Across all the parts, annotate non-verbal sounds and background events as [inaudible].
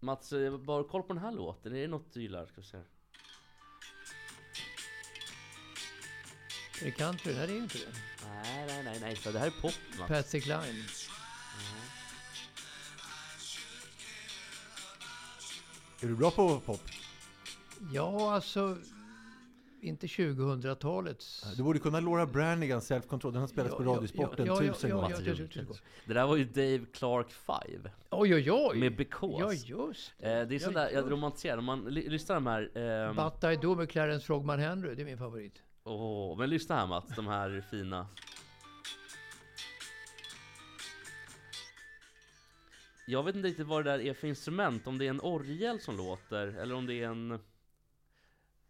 Mats, eh, bara koll på den här låten. Är det något du gillar? Ska vi se. Är det country? Nej, det är ju inte det. Nej, nej, nej, nej. Så det här är pop, Mats. Patsy Cline. Är du bra på pop? Ja, alltså... Inte 2000-talets... Du borde kunna Laura Branigan, Self Control. Den har spelats på Ja, ja, Radiosporten ja, ja, tusen ja, gånger. Det där var ju Dave Clark 5. Oj, oj, oj! Med Because. Ja, just Eh, det är sån där, jag romantiserar, om man ly- lyssnar de här... ehm, But I Do med Clarence Frogman Henry, det är min favorit. åh, men lyssna här Mats, de här fina... Jag vet inte riktigt vad det där är för instrument, om det är en orgel som låter, eller om det är en...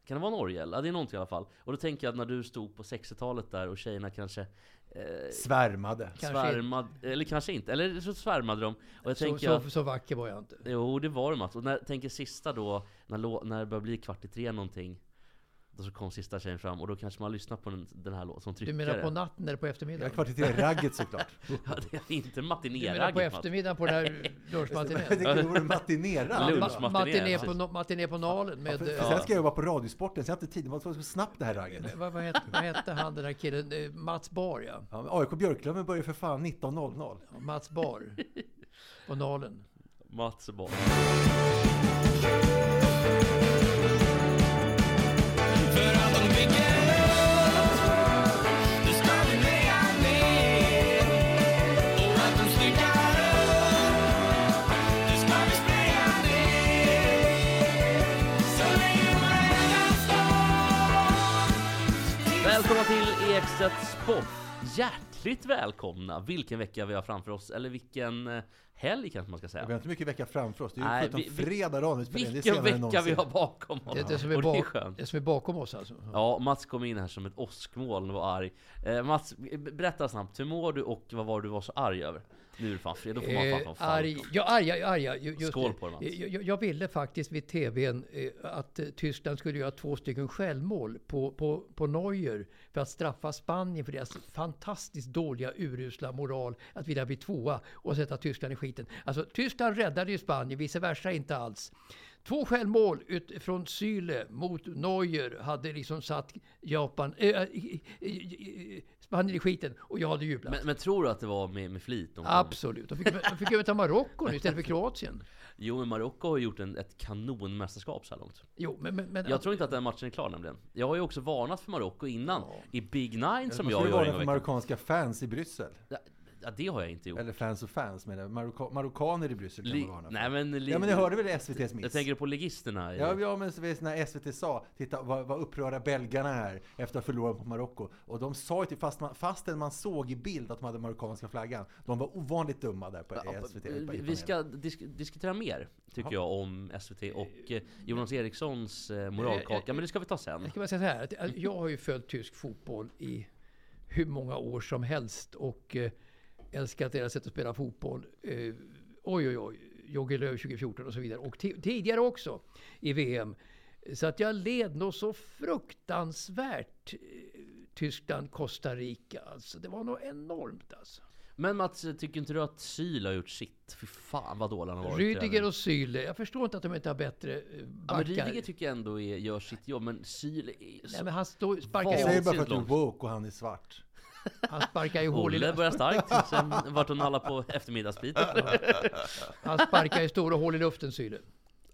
Kan det vara en orgel? Ja, det är någonting i alla fall. Och då tänker jag att när du stod på 60-talet där och tjejerna kanske eh, Svärmade. Kanske svärmade, eller kanske inte, eller så svärmade de. Och jag Så, tänker så, att, så vacker var jag inte. Jo, det var det Mats. Och när tänker sista då, när, när det börjar bli kvart i tre någonting. Då så kom sista tjejen fram och då kanske man lyssnar på den, den här låten som Du tryckare. menar på natten eller på eftermiddagen? kvart i tre-ragget såklart. [laughs] Ja, det är inte Du menar på matiné-ragget eftermiddagen på den här [laughs] lunchmatinén? det vore matinerad. Lunch. Ma- Matiné på, no- matiné på Nalen med... För, för eh, sen ska jag jobba på Radiosporten, så jag har inte tid. Det var så snabbt det här ragget. vad, vad, hette, vad hette han den där killen? Eh, Mats Bar ja. Ja, men AIK Björklöven börjar för fan 19.00. Ja, Mats Bar. På Nalen. Mats Boll. Ekstedt Sport! Hjärtligt välkomna! Vilken vecka vi har framför oss, eller vilken eh, helg kanske man ska Vi säga. har inte mycket vecka framför oss. Det är ju 17 vi- vi- fredag dagen vi spelar Vilken vecka vi har bakom oss! Det, det, som är Och det är bak, skönt. det som är bakom oss alltså. Ja, Mats kom in här som ett åskmoln och var arg. Eh, Mats, berätta snabbt, hur mår du och vad var du var så arg över? Nu är det fan fred, då får man fan Eh, fan fan. arg, ja, arg, arg, arg, ju- just Skål på det, Mats. Eh, jag, jag ville faktiskt vid TVn eh, att Tyskland skulle göra två stycken självmål på, på, på Neuer för att straffa Spanien för deras fantastiskt dåliga, urusla moral att vilja bli tvåa och sätta Tyskland i skiten. Alltså, Tyskland räddade ju Spanien, vice versa inte alls. Två självmål ut från Syle mot Neuer hade liksom satt Japan, äh, äh, Spanien i skiten och jag hade jublat. Men, men tror du att det var med, med flit? De? Absolut. De fick, de fick överta Marocko nu istället för [laughs] Kroatien. Jo, men Marocko har ju gjort en, ett kanonmästerskap så här långt. Jo, men... men, men Jag tror inte att den matchen är klar nämligen. Jag har ju också varnat för Marocko innan. I Big Nine som jag skulle gör vara en för marockanska fans i Bryssel. Ja, Ja, det har jag inte gjort. Eller fans och fans menar jag. Marocka, marockaner i Bryssel kan Li- man varna för. Nej men... Li- Ja men ni hörde väl SVT's miss? Jag tänker på legisterna. Ja, ja men så vet, när SVT sa, titta vad, vad upprörda belgarna är efter att ha förlorat mot Marocko. Och de sa ju till, fast man, fastän man såg i bild att de hade marockanska flaggan, de var ovanligt dumma där på Ja, SVT. vi- på Vi panelen. ska disk diskutera mer, tycker Ja. jag, om SVT och eh, Jonas Erikssons eh, moralkaka. Men det ska vi ta sen. Jag ska bara säga så här, att att jag har ju följt tysk fotboll i hur många år som helst och eh, älskat deras sätt att spela fotboll. Eh, oj, oj, oj. Jogi Löw 2014 och så vidare. Och ti- tidigare också i VM. Så att jag led nog så fruktansvärt eh, Tyskland, Costa Rica. Alltså, det var nog enormt alltså. Men Mats, tycker inte du att Syl har gjort sitt? Fy fan vad dålig han har varit. Rydiger och Syle. Jag förstår inte att de inte har bättre eh, Ja, men backar. Rydiger tycker jag ändå är, gör sitt jobb, men Syl är så... Nej, men han står, sparkar, Jag ju, säger bara för att du är woke och han är svart. Han sparkar ju hål i... Olle börjar starkt, sen vart hon alla på eftermiddagsbiten. [laughs] Han sparkar ju stora hål i luften, Syle.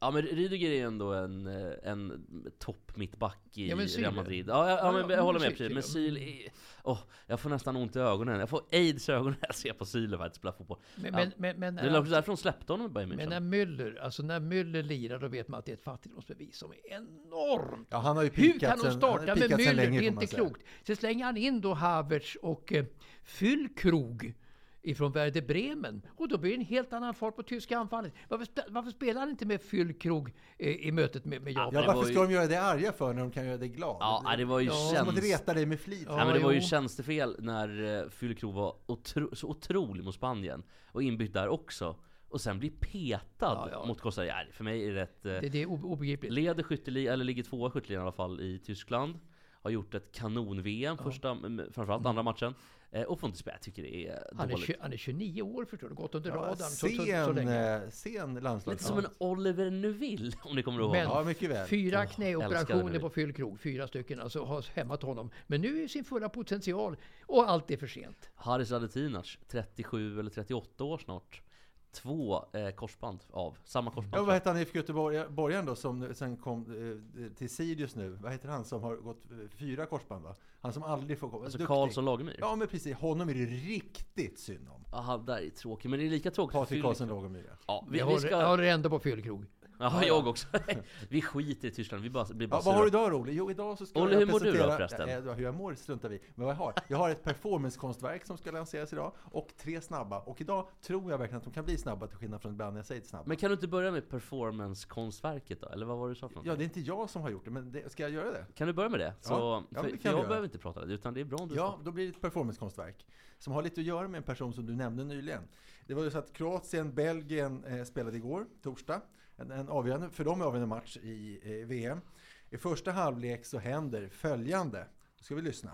Ja men Rydiger är ändå en, eh, en topp mittback i Ja, Real Madrid. Ja, ja, ja men jag håller med precis. Men Syl- är... Åh, jag får nästan ont i ögonen. Jag får aids i ögonen när jag ser på Syl faktiskt spela fotboll. Men, Ja. men, men, men, Det är också därför de släppte honom i Bayern men när München. Müller, alltså när Müller lirar, då vet man att det är ett fattigdomsbevis som är enormt. Ja, han har ju Hur pikat kan de starta med Müller? länge, det är inte klokt. Sen slänger han in då Havertz och eh, Füllkrog ifrån Werder Bremen. Och då blir det en helt annan fart på tyska anfallet. Varför, varför spelar han inte med Füllkrog eh, i mötet med, med Japan? Ja, varför var ska de göra dig arga för när de kan göra dig glad? Ja, det var ju Som att tjänst... reta dig med flit. Ja, men det var ju jo. tjänstefel när uh, Füllkrog var otro, så otrolig mot Spanien och inbytt där också. Och sen blir petad Ja, ja. mot Costa Rica. Ja, För mig är det rätt... eh, Det, det är obegripligt. leder skytteligan, eller ligger tvåa i skytteligan i alla fall i Tyskland. Har gjort ett kanon-VM första, m- framförallt andra matchen. Eh, och spela. Jag tycker det är Han är, dåligt. tju- han är 29 år förstår du, gått under Ja, radarn så, så, så sen, länge. eh, sen Lite landslags... som en Oliver Neuville om ni kommer ihåg Men- honom. Ja, mycket väl. Fyra knäoperationer på Füllkrog, fyra stycken, alltså har hämmat honom. Men nu är sin fulla potential och allt är för sent. Haris Radetinac, 37 eller 38 år snart. Två eh, korsband av, samma korsband. Ja, vad heter han i Göteborgaren då som sen kom eh, till Sirius nu? Vad heter han som har gått eh, fyra korsband va? Han som aldrig får komma. alltså Duktig. Karlsson Lagemyr. Ja. Ja men precis, honom är det riktigt synd om. han där är tråkig, men det är lika tråkigt Patrik. Karlsson Lagemyr. ja. Ja, vi, Jag vi håller, ska... jag håller ändå på Füllkrog. Ja, jag också. [laughs] vi skiter i Tyskland, vi bara, blir bara Ja, vad har du idag roligt? Jo, idag så ska Olle, jag hur mår du då, förresten? Eh, hur jag mår struntar vi Men vad jag har? Jag har ett performancekonstverk som ska lanseras idag och tre snabba. Och idag tror jag verkligen att de kan bli snabba till skillnad från ibland när jag säger snabba. Men kan du inte börja med performance-konstverket då? Eller vad var det du sa för något? Ja, det är inte jag som har gjort det, men det, ska jag göra det? Kan du börja med det? Så, Ja, ja, för, det kan för jag göra. behöver inte prata utan det är bra om du Ja, då blir det ett performancekonstverk som har lite att göra med en person som du nämnde nyligen. Det var ju så att Kroatien, Belgien eh, spelade igår, torsdag. En, en avgörande, för dem avgörande match i eh, VM. I första halvlek så händer följande. Då ska vi lyssna.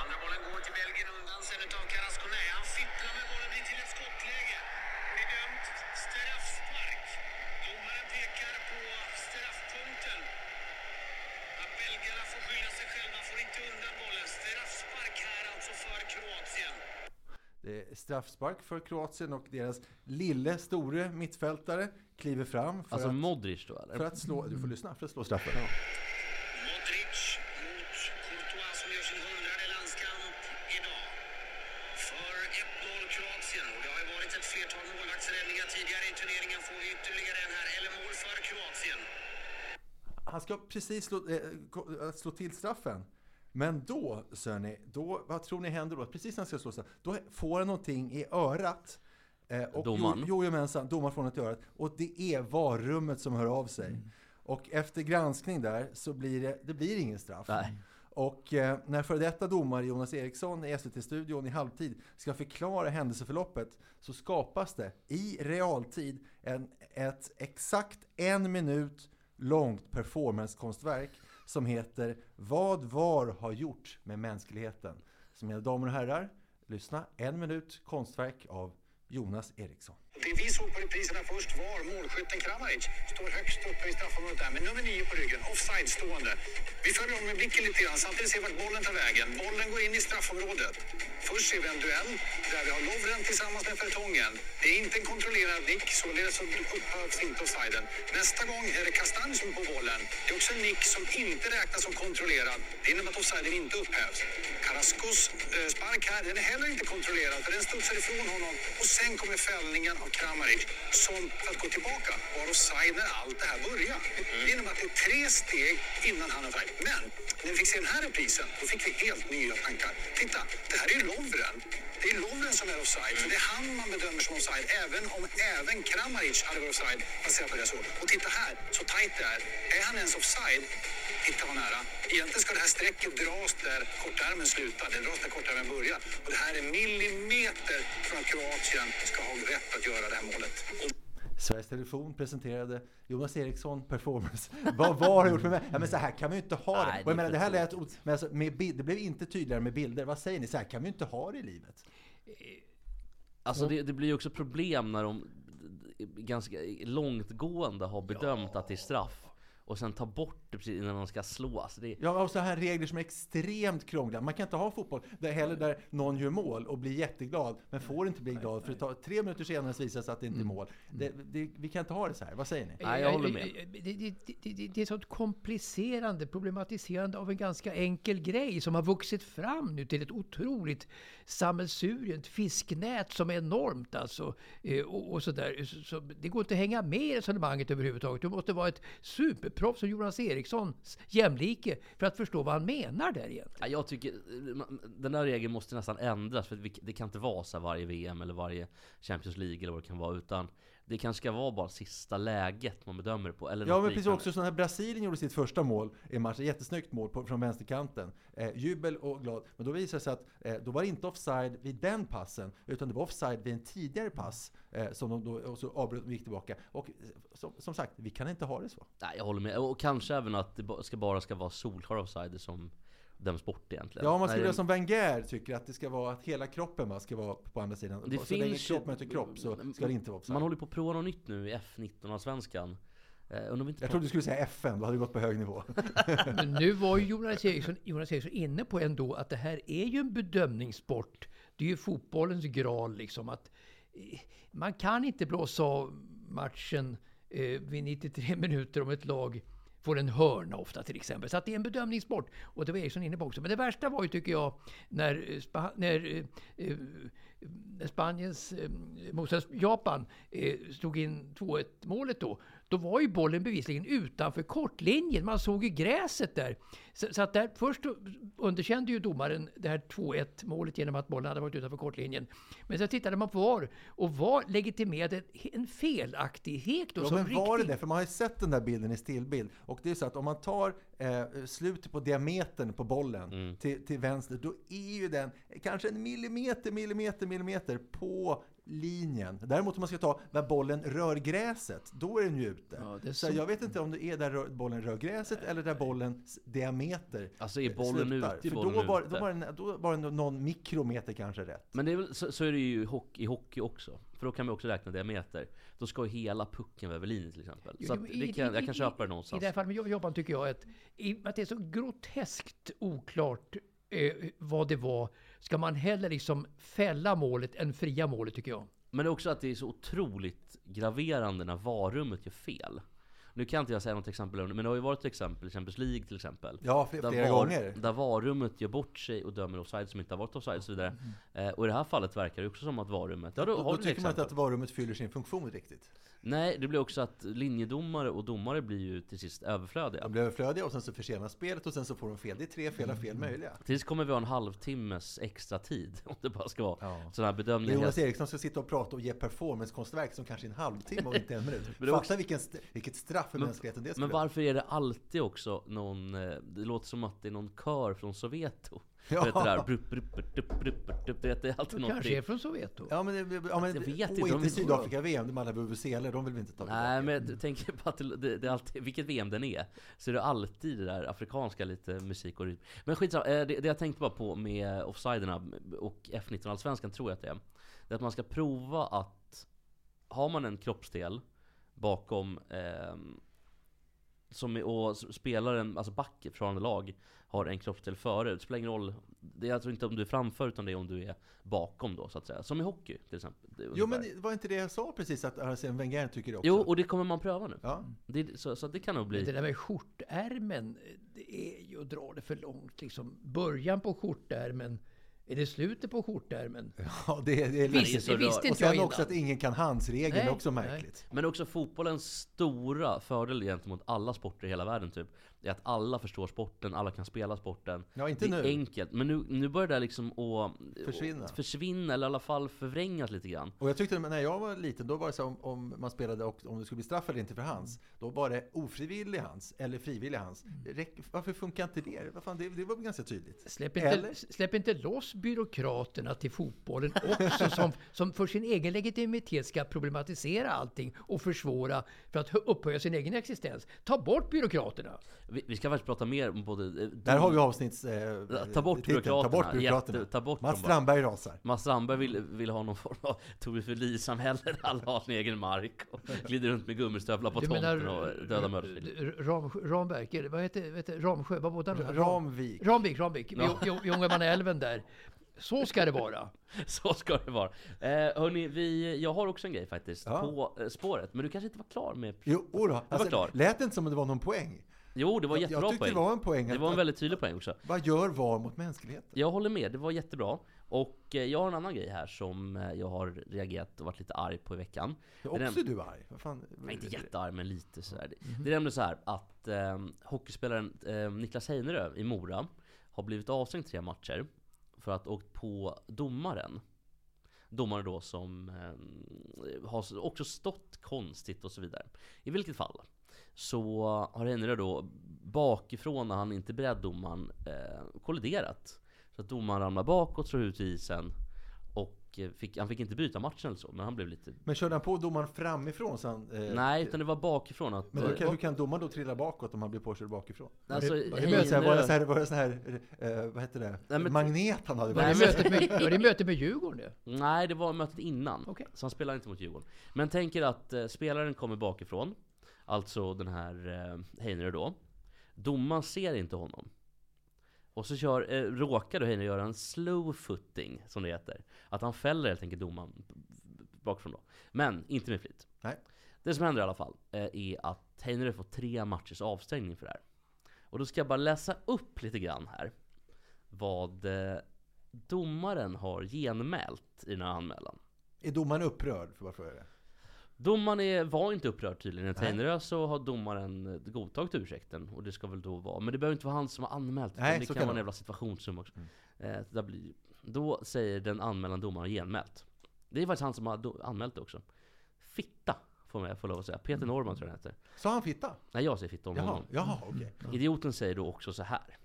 Andra bollen går till Belgien undan sen utav Carrasco. Han fipplar med bollen, blir till ett skottläge. Det är dömt straffspark. Domaren pekar på straffpunkten. Att belgarna får skylla sig själva, får inte undan bollen. Straffspark här alltså för Kroatien. Det är straffspark för Kroatien och deras lille, store mittfältare kliver fram för, Alltså att, Modric då eller? för att slå, du får lyssna, för att slå straffen. Modric mot Courtois som gör sin hundrade landskamp idag. För 1-0 Kroatien. Och det har ju varit ett flertal målvaktsräddningar tidigare i turneringen. Får vi ytterligare en här. Eller mål för Kroatien. Han ska precis slå, eh, slå till straffen. Men då, ser ni, då, vad tror ni händer då? Precis när han ska slå straff, då får han någonting i örat. Eh, och Domaren? Jo, jojomensan, domaren får något i örat. Och det är varummet som hör av sig. Och efter granskning där så blir det, det blir ingen straff. Nej. Och eh, när före detta domare Jonas Eriksson i SVT-studion i halvtid ska förklara händelseförloppet så skapas det i realtid en, ett exakt en minut långt performancekonstverk som heter Vad VAR har gjort med mänskligheten. Så mina damer och herrar, lyssna. En minut konstverk av Jonas Eriksson. Det vi såg på repriserna först var målskytten Kramaric. Står högst uppe i straffområdet där med nummer nio på ryggen, offside stående. Vi följer honom med blicken lite grann, samtidigt ser vi vart bollen tar vägen. Bollen går in i straffområdet. Först ser vi en duell där vi har Lovren tillsammans med Fertongen. Det är inte en kontrollerad nick, således så upphävs inte offsiden. Nästa gång är det Kastanj som är på bollen. Det är också en nick som inte räknas som kontrollerad. Det innebär att offsiden inte upphävs. Carrascos eh, spark här, den är heller inte kontrollerad för den studsar ifrån honom. Och sen kommer fällningen av Kramaric som, för att gå tillbaka, var offside när allt det här började. Det innebär att det är tre steg innan han är offside. Men när vi fick se den här reprisen, då fick vi helt nya tankar. Titta, det här är ju Lovren. Det är Lovren som är offside, för det är han man bedömer som offside, även om även Kramaric hade varit offside, baserat på det så. Och titta här, så tajt det är. Är han ens offside? Titta vad nära. Egentligen ska det här strecket dras där kortärmen slutar. Det dras där kortärmen börjar. Och det här är millimeter från att Kroatien ska ha rätt att göra det här målet. Sveriges Television presenterade Jonas Eriksson performance. Vad VAR har gjort med mig? Ja, men så här kan man ju inte ha det. Nej, det menar, det här lät, men alltså, med bild, det blev inte tydligare med bilder. Vad säger ni? Så här kan vi ju inte ha det i livet. Alltså det, det blir ju också problem när de ganska långtgående har bedömt att det är straff. Och sen tar bort det precis innan de ska slå. Alltså det, Ja, och så här regler som är extremt krångliga. Man kan inte ha fotboll där heller där någon gör mål och blir jätteglad, men får inte bli glad för det tar tre minuter senare visar sig att det inte är mål. Det, det, vi kan inte ha det så här. Vad säger ni? Nej, jag håller med. Det, det, det, det, det är sånt komplicerande, problematiserande av en ganska enkel grej som har vuxit fram nu till ett otroligt sammelsurium, ett fisknät som är enormt alltså. Eh, Och, och så där. Så, så det går inte att hänga med i resonemanget överhuvudtaget. Det måste vara ett super proffs som Jonas Erikssons jämlike för att förstå vad han menar där egentligen. Ja, jag tycker eh, den där regeln måste nästan ändras för det kan inte vara så varje VM eller varje Champions League eller vad det kan vara utan det kanske ska vara bara sista läget man bedömer det på. Eller ja, men precis också så när Brasilien gjorde sitt första mål i matchen, jättesnyggt mål på, från vänsterkanten. Eh, jubel och glad. Men då visade det sig att eh, då var det inte offside vid den passen, utan det var offside vid en tidigare pass. Eh, som de då, och så avbröt och gick tillbaka. Och eh, som, som, sagt, vi kan inte ha det så. Nej, jag håller med. Och kanske även att det ska bara ska vara solklar offside som döms bort egentligen. Ja, man skulle göra som Wenger tycker att det ska vara att hela kroppen va, ska vara på andra sidan. Det så finns länge kropp möter kropp så ska det inte vara offside. Man håller på att prova något nytt nu i F19 av svenskan. Eh, jag trodde du skulle säga FN, då hade du gått på hög nivå. [laughs] Men nu var ju Jonas Eriksson, Jonas Eriksson inne på ändå att det här är ju en bedömningssport. Det är ju fotbollens graal liksom. Att eh, man kan inte blåsa av matchen eh, vid 93 minuter om ett lag får en hörna ofta till exempel. Så att det är en bedömningssport. Och det var Eriksson inne på också. Men det värsta var ju tycker jag när, eh, Spa när eh, när Spaniens eh, motståndare Japan eh, slog in 2-1 målet då, då var ju bollen bevisligen utanför kortlinjen. Man såg ju gräset där. Så, så att där, först underkände ju domaren det här 2-1 målet genom att bollen hade varit utanför kortlinjen. Men sen tittade man på VAR och VAR legitimerade en felaktighet då ja, som men var det det? För man har ju sett den där bilden i stillbild. Och det är så att om man tar eh, slutet på diametern på bollen mm. till, till vänster, då är ju den kanske en millimeter, millimeter, millimeter på linjen. Däremot om man ska ta där bollen rör gräset, då är den ju ute. Ja, så, så jag vet inte om det är där bollen rör gräset eller där bollens diameter Alltså är bollen slutar. ute? Är bollen då, var, då, var den, då var det någon mikrometer kanske rätt. Men det är väl, så, så, är det ju i hockey, i hockey också. För då kan man också räkna diameter. Då ska ju hela pucken vara över linjen till exempel. Så jo, i, kan, jag kan köpa det någonstans. I det här fallet med Jobban tycker jag att, att det är så groteskt oklart eh, vad det var. Ska man hellre liksom fälla målet än fria målet tycker jag. Men det är också att det är så otroligt graverande när varummet gör fel. Nu kan inte jag säga något exempel men det har ju varit ett exempel, Champions League till exempel. Ja, flera där var, gånger. Där varummet gör bort sig och dömer offside som inte har varit offside och så vidare. Mm. Eh, och i det här fallet verkar det också som att varummet... Ja, då, då, då tycker man inte att varummet fyller sin funktion riktigt. Nej, det blir också att linjedomare och domare blir ju till sist överflödiga. De blir överflödiga och sen så försenas spelet och sen så får de fel. Det är tre fel fel mm. möjliga. Tills kommer vi ha en halvtimmes extra tid [laughs] om det bara ska vara ja. sådana här bedömningar. Jonas Eriksson ska sitta och prata och ge performancekonstverk som kanske är en halvtimme och inte en minut. [laughs] Fatta också... vilken, vilket straff för men, mänskligheten det skulle Men varför är det alltid också någon, eh, det låter som att det är någon kör från Soveto Ja. Vet det där, brup, brup, brup, brup, brup, det är alltid något. kanske är från Soveto? Ja men, ja, men jag vet inte. Och inte Sydafrika-VM, de alla vuvuzeler, de vill vi inte ta Nej men jag tänker på att det, det är alltid, vilket VM den är, så är det alltid det där afrikanska lite musik och rytm. Men skitsamma, det, det jag tänkte bara på med offsiderna och F19-allsvenskan tror jag att det är. Det är att man ska prova att, har man en kroppsdel bakom eh, som, och spelaren, alltså back från lag har en kroppsdel före. Det spelar ingen roll. Det är alltså inte om du är framför utan det är om du är bakom då så att säga. Som i hockey till exempel. Jo men var inte det jag sa precis att Arsene Wenger tycker det också? Jo och det kommer man pröva nu. Ja. Det, så, så det kan nog bli... Men det där med skjortärmen, det är ju att dra det för långt liksom. Början på skjortärmen är det slutet på skjortärmen? Ja, det, det är Visst, det visste inte Och sen också att ingen kan handsregeln, är också märkligt. Nej. Men också fotbollens stora fördel gentemot alla sporter i hela världen typ är att alla förstår sporten, alla kan spela sporten. Ja, inte det är nu. enkelt. Men nu, nu börjar det liksom att försvinna. försvinna, eller i alla fall förvrängas lite grann. Och jag tyckte när jag var liten, då var det så om, om man spelade och om det skulle bli straff eller inte för hands, då var det ofrivillig hands eller frivillig hands. Varför funkar inte det? Vad fan, det, det var ganska tydligt. Släpp inte, släpp inte loss byråkraterna till fotbollen också, [laughs] som, som för sin egen legitimitet ska problematisera allting och försvåra för att upphöja sin egen existens. Ta bort byråkraterna! Vi, vi ska faktiskt prata mer om både... De, Där har vi avsnitts... Eh, ta bort byråkraterna. Ta bort byråkraterna. Jätte, ta bort Mats Strandberg rasar. Mats Strandberg vill, vill ha någon form av Tove Fälin-samhälle där alla har sin egen mark och glider runt med gummistövlar på du tomten och döda mördarfilm. Ram, Ramberg, vad heter, det? Ramsjö? Vad bodde han? Ramvik. Ramvik, Ramvik. Ja. Ljungamannaälven där. Så ska det vara. [laughs] Så ska det vara. Eh, hörni, vi, jag har också en grej faktiskt ja. på eh, spåret. Men du kanske inte var klar med... Jo, då. Alltså, var klar. Lät det inte som att det var någon poäng? Jo, det var jättebra jag, jag poäng. det var en poäng. Det var en väldigt tydlig poäng också. Vad gör VAR mot mänskligheten? Jag håller med, det var jättebra. Och eh, jag har en annan grej här som eh, jag har reagerat och varit lite arg på i veckan. Är också du arg? Vad fan? Nej, inte jättearg, men lite sådär. Det är nämligen så här att eh, hockeyspelaren eh, Niklas Heinerö i Mora har blivit avstängd tre matcher för att ha åkt på domaren. Domare då som eh, har också stått konstigt och så vidare. I vilket fall så har Heinerö då bakifrån när han inte beredd domaren eh, kolliderat. Så att domaren ramlar bakåt, slår ut i isen och eh, fick, han fick inte byta matchen eller så, men han blev lite Men körde han på domaren framifrån? Så han, eh, Nej, utan det var bakifrån att... Men hur eh, kan, hur kan domaren då trilla bakåt om han blir påkörd bakifrån? Alltså, Var det, var det, så här, var det Heinerö- så här, var det så här eh, vad heter det? Nej, men- Magnet han hade? Var Nej, det, men- mötet med, var det mötet med Djurgården det? Nej, det var mötet innan. Okej. Så han spelar inte mot Djurgården. Men tänker att eh, spelaren kommer bakifrån. Alltså den här eh, Heinerö då. Domaren ser inte honom. Och så kör, eh, råkar då Heinerö göra en slow footing, som det heter. Att han fäller helt enkelt domaren bakifrån då. Men inte med flit. Nej. Det som händer i alla fall eh, är att Heinerö får tre matchers avstängning för det här. Och då ska jag bara läsa upp lite grann här. Vad eh, domaren har genmält i den här anmälan. Är domaren upprörd? För varför är det? Domaren är, var inte upprörd tydligen. Enligt Nej. Heinerö så har domaren eh, godtagit ursäkten. Och det ska väl då vara. Men det behöver inte vara han som har anmält. Nej, det kan kan vara en jävla situationsrum också. Eh, där blir, då säger den anmälande domaren genmält. Det är faktiskt han som har anmält det också. Fitta, får jag lov att säga. Peter Norman tror jag han heter. Sa han fitta? Nej, jag säger fitta om Jaha, honom. jaha okej. Idioten säger då också så här.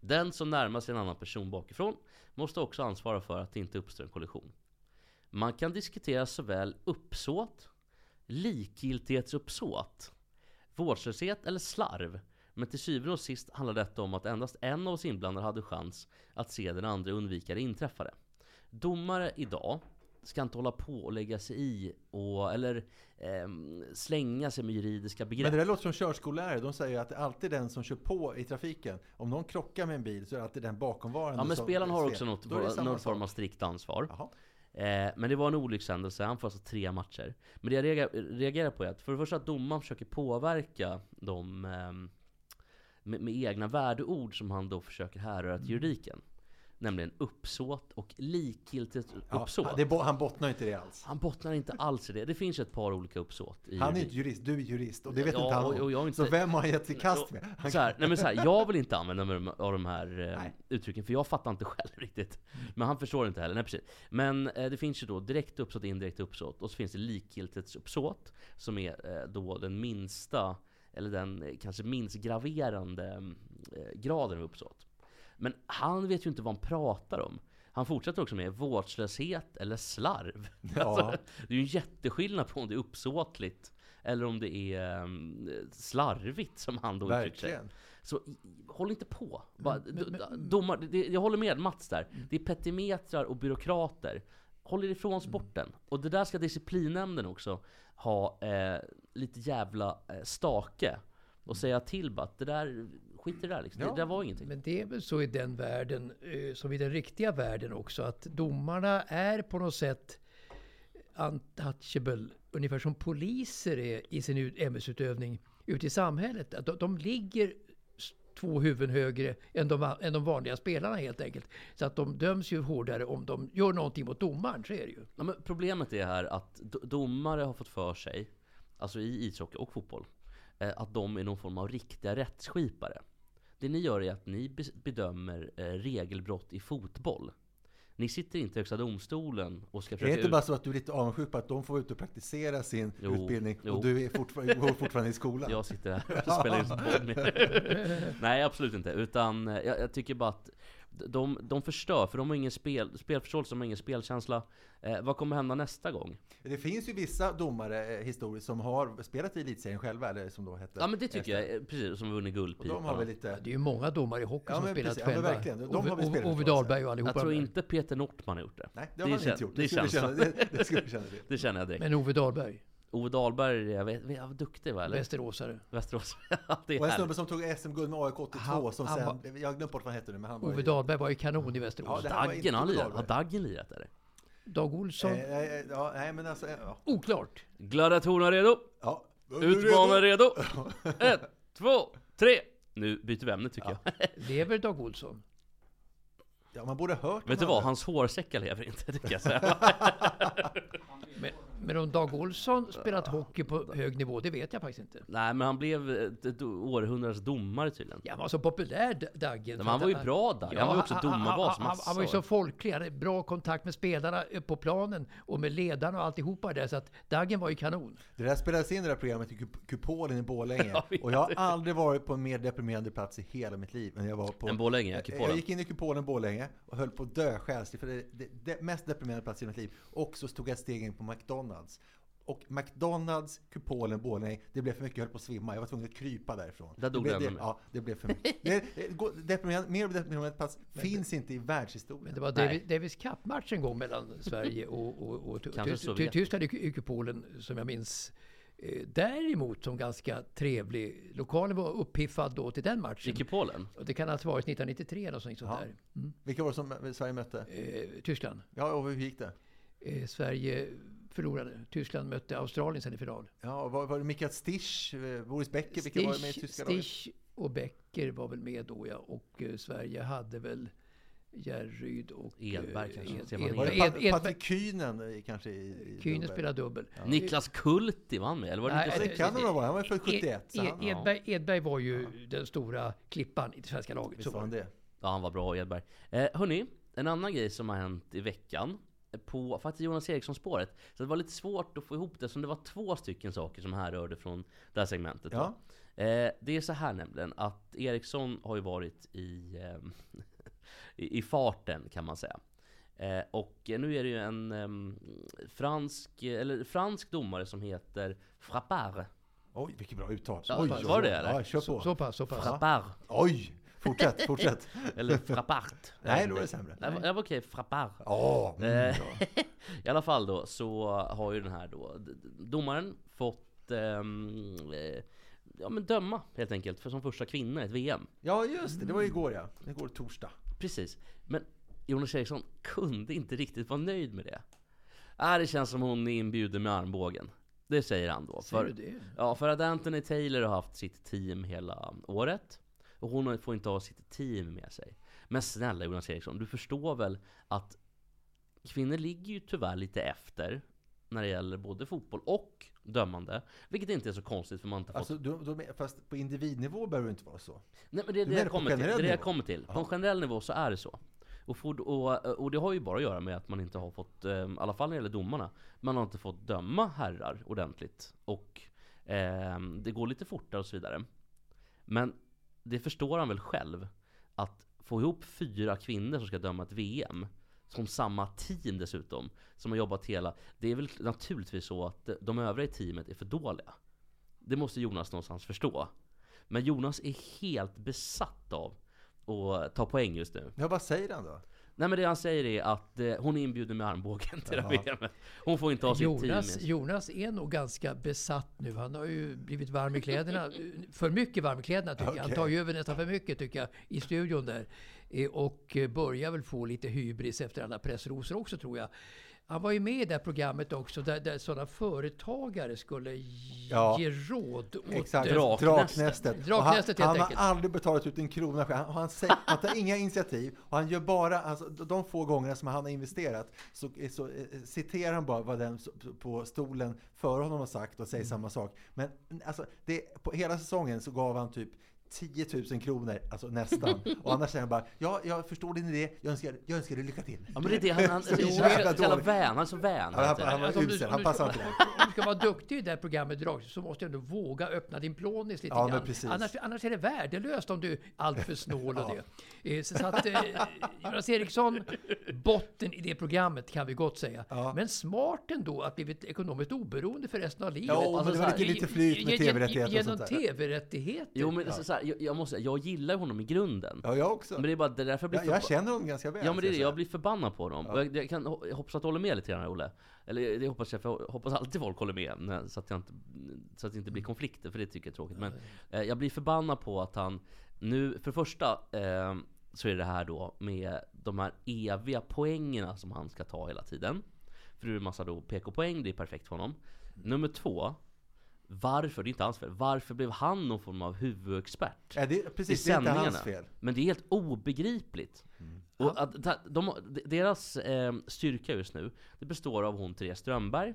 Den som närmar sig en annan person bakifrån måste också ansvara för att det inte uppstår en kollision. Man kan diskutera såväl uppsåt, likgiltighetsuppsåt, vårdslöshet eller slarv. Men till syvende och sist handlar detta om att endast en av oss inblandade hade chans att se den andra undvika det inträffade. Domare idag ska inte hålla på och lägga sig i och, eller ehm, slänga sig med juridiska begrepp. Men det där låter som körskollärare. De säger att det är alltid den som kör på i trafiken. Om någon krockar med en bil så är det alltid den bakomvarande Ja men som spelaren har också något, är någon form av strikt ansvar. Jaha. Eh, men det var en olyckshändelse, han får alltså tre matcher. Men det jag reagerar, reagerar på är att för det första att domaren försöker påverka dem ehm, med, med egna värdeord som han då försöker härröra till juridiken. Nämligen uppsåt och likgiltigt Ja, uppsåt. det, bo- han bottnar inte i det alls. Han bottnar inte alls i det. Det finns ett par olika uppsåt Han är inte jurist, du är jurist och det vet Ja, inte han och- och jag inte- Så vem har han gett sig kast med? Han Så här, nej men så här, jag vill inte använda mig av de här eh, Nej. uttrycken, för jag fattar inte [laughs] själv riktigt. Men han förstår inte heller, nej precis. Men eh, det finns ju då direkt uppsåt indirekt uppsåt. Och så finns det likgiltighetsuppsåt, som är eh, då den minsta, eller den kanske minst graverande graden av uppsåt. Men han vet ju inte vad han pratar om. Han fortsätter också med vårdslöshet eller slarv. Ja. [laughs] Alltså, det är ju en jätteskillnad på om det är uppsåtligt eller om det är um, slarvigt som han då uttrycker sig. Så håll inte på. Bara, Men- men- do- domar, det, jag håller med Mats där. Det är petimetrar och byråkrater. Håll er ifrån sporten. Och det där ska disciplinnämnden också ha eh, lite jävla eh, stake. Och säga till bara att det där, skit i det där liksom. Ja, Det där var ingenting. Men det är väl så i den världen, eh, som i den riktiga världen också, att domarna är på något sätt untouchable, ungefär som poliser är i sin ut- ämbetsutövning ute i samhället. Att de, de ligger två huvuden högre än de, än de vanliga spelarna helt enkelt. Så att de döms ju hårdare om de gör någonting mot domaren, så är det ju. Ja, men problemet är här att do- domare har fått för sig, alltså i ishockey och fotboll, eh, att de är någon form av riktiga rättsskipare. Det ni gör är att ni bedömer eh, regelbrott i fotboll. Ni sitter inte i Högsta domstolen och ska Är det försöka inte bara så att du är lite avundsjuk på att de får ut och praktisera sin Jo, utbildning jo. och du är fortfarande, [laughs] går fortfarande i skolan? Jag sitter här och spelar in [laughs] podd med. Nej absolut inte, utan eh, jag, jag tycker bara att de, de förstör, för de har ingen spel, spelförståelse, de har ingen spelkänsla. Eh, vad kommer hända nästa gång? Det finns ju vissa domare eh, historiskt som har spelat i elitserien själva, eller som då hette... Ja men det tycker jag, eh, precis, som vunnit Och guldpipan. de har väl lite... Det är ju många domare i hockey Ja, som men spelat precis. Ja, själva. verkligen. De Ove, har spelat Ove. Dahlberg och allihopa. Jag tror inte Peter Nortman har gjort det. Nej, det har han kän- inte gjort. det Det, känns känna, det, det känna. Det. [laughs] Det känner jag direkt. Men Ove Dahlberg, Ove Dahlberg, jag vet, vet, vad duktig va? Eller? västeråsare. Västerås. [laughs] Ja, det är Och en snubbe som tog SM-guld med AIK 82 Han- som han sen, jag har glömt bort vad han heter nu, men han var Ove ju- Dahlberg var ju kanon i Västerås. Ja, var Daggen, har han lirat? Har. Daggen lirat eller? Dag Olsson, Eh, eh, ja, nej men alltså, eh, ja. oklart. Gladiatorerna redo? ja. Utmanare redo? [laughs] Ett, två, tre! Nu byter vi ämne tycker jag. [laughs] Lever Dag Olsson? Ja, man borde ha hört Vet du vad? Hans hårsäckar lever inte, kan jag säga. Men, om Dag Olsson spelat hockey på hög nivå, det vet jag faktiskt inte. Nej, men han blev ett, århundradets domare tydligen. Ja, han var så populär Daggen. Men han var ju bra Dagge. Han var ju också domarbas han, han, han var ju så folklig, han hade bra kontakt med spelarna på planen och med ledarna och alltihopa där. Så att Daggen var ju kanon. Det där spelades in i det där programmet i Kup- Kupolen i Borlänge. [laughs] Och jag har aldrig varit på en mer deprimerande plats i hela mitt liv än jag var på... En Borlänge, Jag- Kupolen. Jag gick in i Kupolen Borlänge och höll på att dö själsligt. För det är det, det mest deprimerande plats i mitt liv. Och så tog jag ett steg in på McDonalds. Och McDonalds, Kupolen, Borlänge, det blev för mycket. Jag höll på att svimma. Jag var tvungen att krypa därifrån. Där dog det blev, det. Ja, det blev för mycket. Deprimerande, mer deprimerande plats finns inte i världshistorien. Men det var. Davis, Davis Cup-match en gång mellan [laughs] Sverige och, och, och. Ty- Tyskland i Kupolen, som jag minns. Eh, Däremot som ganska trevlig. Lokalen var uppiffad då till den matchen. I Polen? Och det kan alltså ha varit 1993 eller sånt Ja. där. Mm. Vilka var det som Sverige mötte? Eh, Tyskland. Ja, och hur gick det? Eh, Sverige förlorade. Tyskland mötte Australien sen i final. Ja, var, var det Mikael Stisch, eh, Boris Becker, vilka var med i Stich, tyska laget? Stich och Becker var väl med då ja. Och eh, Sverige hade väl Järryd och... eh, Edberg kanske, Ed- Stefan Ed- Var det Pat- Edberg- Patrik Kühnen eh, kanske i, i dubbel? spelade dubbel. Niklas Kulti var han med? Eller var det Nej, Ja, Niklas det kan det vara. Han var född 71. så Ed, han- Ed, Edberg, Edberg var ju den stora klippan i det svenska laget. Visst Så var han det? Ja, han var bra Edberg. Eh, hörni, en annan grej som har hänt i veckan på faktiskt Jonas Eriksson-spåret. Så det var lite svårt att få ihop det, som det var två stycken saker som härrörde från det här segmentet. Ja. Eh, det är så här nämligen, att Eriksson har ju varit i, ehm, [laughs] i, i farten kan man säga. Eh, och nu är det ju en ehm, fransk, eller fransk domare som heter Frappard. Oj, vilket bra uttal. Ja, oj, var det, eller? Ja, kör på. Så, så pass, så pass. Frappard. Oj! Fortsätt, fortsätt. [laughs] Eller Frappard. Nej, då är det sämre. Nej, det var okej, Frappard. Åh, mm, Eh, [laughs] I alla fall då så har ju den här då domaren fått eh, ja, men döma helt enkelt för som första kvinna i ett VM. Ja, just det. Det var igår ja. Igår torsdag. Precis. Men Jonas Eriksson kunde inte riktigt vara nöjd med det. Äh, det känns som hon är inbjuden med armbågen. Det säger han då. Säger För, du det? ja, för att Anthony Taylor har haft sitt team hela året. Och hon får inte ha sitt team med sig. Men snälla Jonas Eriksson, du förstår väl att kvinnor ligger ju tyvärr lite efter när det gäller både fotboll och dömande. Vilket inte är så konstigt för man inte fått... Alltså, du, du, fast på individnivå behöver det inte vara så. Nej men det är det jag kommer till. Det är det jag kommer till. På en generell nivå så är det så. Och, for, och, och det har ju bara att göra med att man inte har fått, eh, i alla fall när det gäller domarna, man har inte fått döma herrar ordentligt. Och eh, det går lite fortare och så vidare. Men det förstår han väl själv, att få ihop fyra kvinnor som ska döma ett VM, som samma team dessutom, som har jobbat hela... Det är väl naturligtvis så att de övriga i teamet är för dåliga. Det måste Jonas någonstans förstå. Men Jonas är helt besatt av att ta poäng just nu. Ja, vad säger han då? Nej men det han säger är att eh, hon är inbjuden med armbågen till det här. VMet. Hon får inte ha sitt team Jonas, sig. Jonas är nog ganska besatt nu. Han har ju blivit varm i kläderna. [laughs] För mycket varm i kläderna tycker jag. Han tar ju över nästan för mycket tycker jag i studion där. Eh, Och eh, börjar väl få lite hybris efter alla pressrosor också tror jag. Han var ju med i det här programmet också där, där sådana företagare skulle ge Ja. råd åt Exakt, eh, Draknästet. Draknästet. Han, helt han enkelt. har aldrig betalat ut en krona själv. Han, han, säger, han tar inga initiativ och han gör bara, alltså, de få gångerna som han har investerat så, så eh, citerar han bara vad den på stolen före honom har sagt och säger Mm. samma sak. Men alltså, det, på hela säsongen så gav han typ 10 000 kronor, alltså nästan. [laughs] Och annars säger han bara, ja, jag förstår din idé, jag önskar, jag önskar dig lycka till. Ja men det är det, han, han, [laughs] Så han, jävla han, han, dålig. vän, han är så vän. Ja, han- han var Alltså, om du- usel, han ska- inte. Om du ska vara duktig i det här programmet Drag, så måste du ändå våga öppna din plånis lite Ja, men grann. precis. Annars, annars är det värdelöst om du är alltför snål och det. Eh, Så, att eh, Jonas Eriksson, botten i det programmet kan vi gott säga. Ja. Men smart ändå att blivit ekonomiskt oberoende för resten av livet. Ja, men Alltså, det så var här, lite, flyt med tv-rättigheter Genom tv-rättigheter. Jo men så, så här, jag, jag måste jag gillar honom i grunden. Ja, jag också. Men det är bara det är därför jag blir jag, jag känner honom ganska väl. Ja men det är det, jag blir förbannad på dem. Ja. Jag, jag, kan, jag hoppas att du håller med lite grann Olle. Eller det hoppas jag, för jag hoppas alltid folk håller med. Så att, jag inte, så att det inte blir konflikter, för det tycker jag är tråkigt. Men eh, jag blir förbannad på att han nu, för det första eh, så är det här då med de här eviga poängerna som han ska ta hela tiden. För det är en massa då PK-poäng, det är perfekt för honom. Nummer två, Varför? Det är inte hans fel. Varför blev han någon form av huvudexpert? Ja, det, precis, det är inte hans fel. Men det är helt obegripligt. Och att, de, deras eh, styrka just nu, det består av hon Therese Strömberg,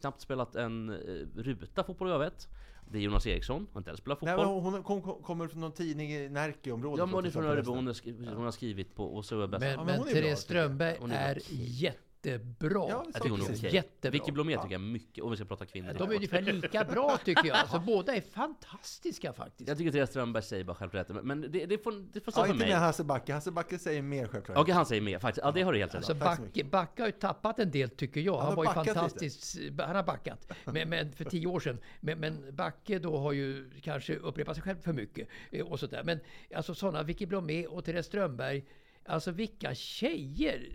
knappt spelat en eh, ruta fotboll jag vet. Det är Jonas Eriksson, har inte heller spelat Nej, fotboll. men hon kom, kom, kommer från någon tidning i Närkeområdet. Ja, hon är från Örebro, hon har, skri- hon har skrivit på och så är bäst. Men, Ja, men men, hon är bra, Therese. Strömberg är är, bra. Jättebra. Ja, jag tycker hon är. Jättebra. Vicky Blomé tycker jag mycket, om vi ska prata kvinnor. De är ungefär lika bra tycker jag. Alltså, [laughs] båda är fantastiska faktiskt. Jag tycker Therese Strömberg säger bara självklart men, det, det, får, det får stå Ja, för inte mig. med Hasse Backe. Hasse Backe säger mer självklart. Okej, han säger mer faktiskt. Ja, det har du helt rätt Alltså Backe, Backe har ju tappat en del tycker jag. Han, har var ju backat lite. Han har backat. Men, men för tio år sedan. Men, men Backe då har ju kanske upprepat sig själv för mycket. eh, Och sådär. Men alltså sådana, Vicky Blomé och Therese Strömberg. Alltså vilka tjejer!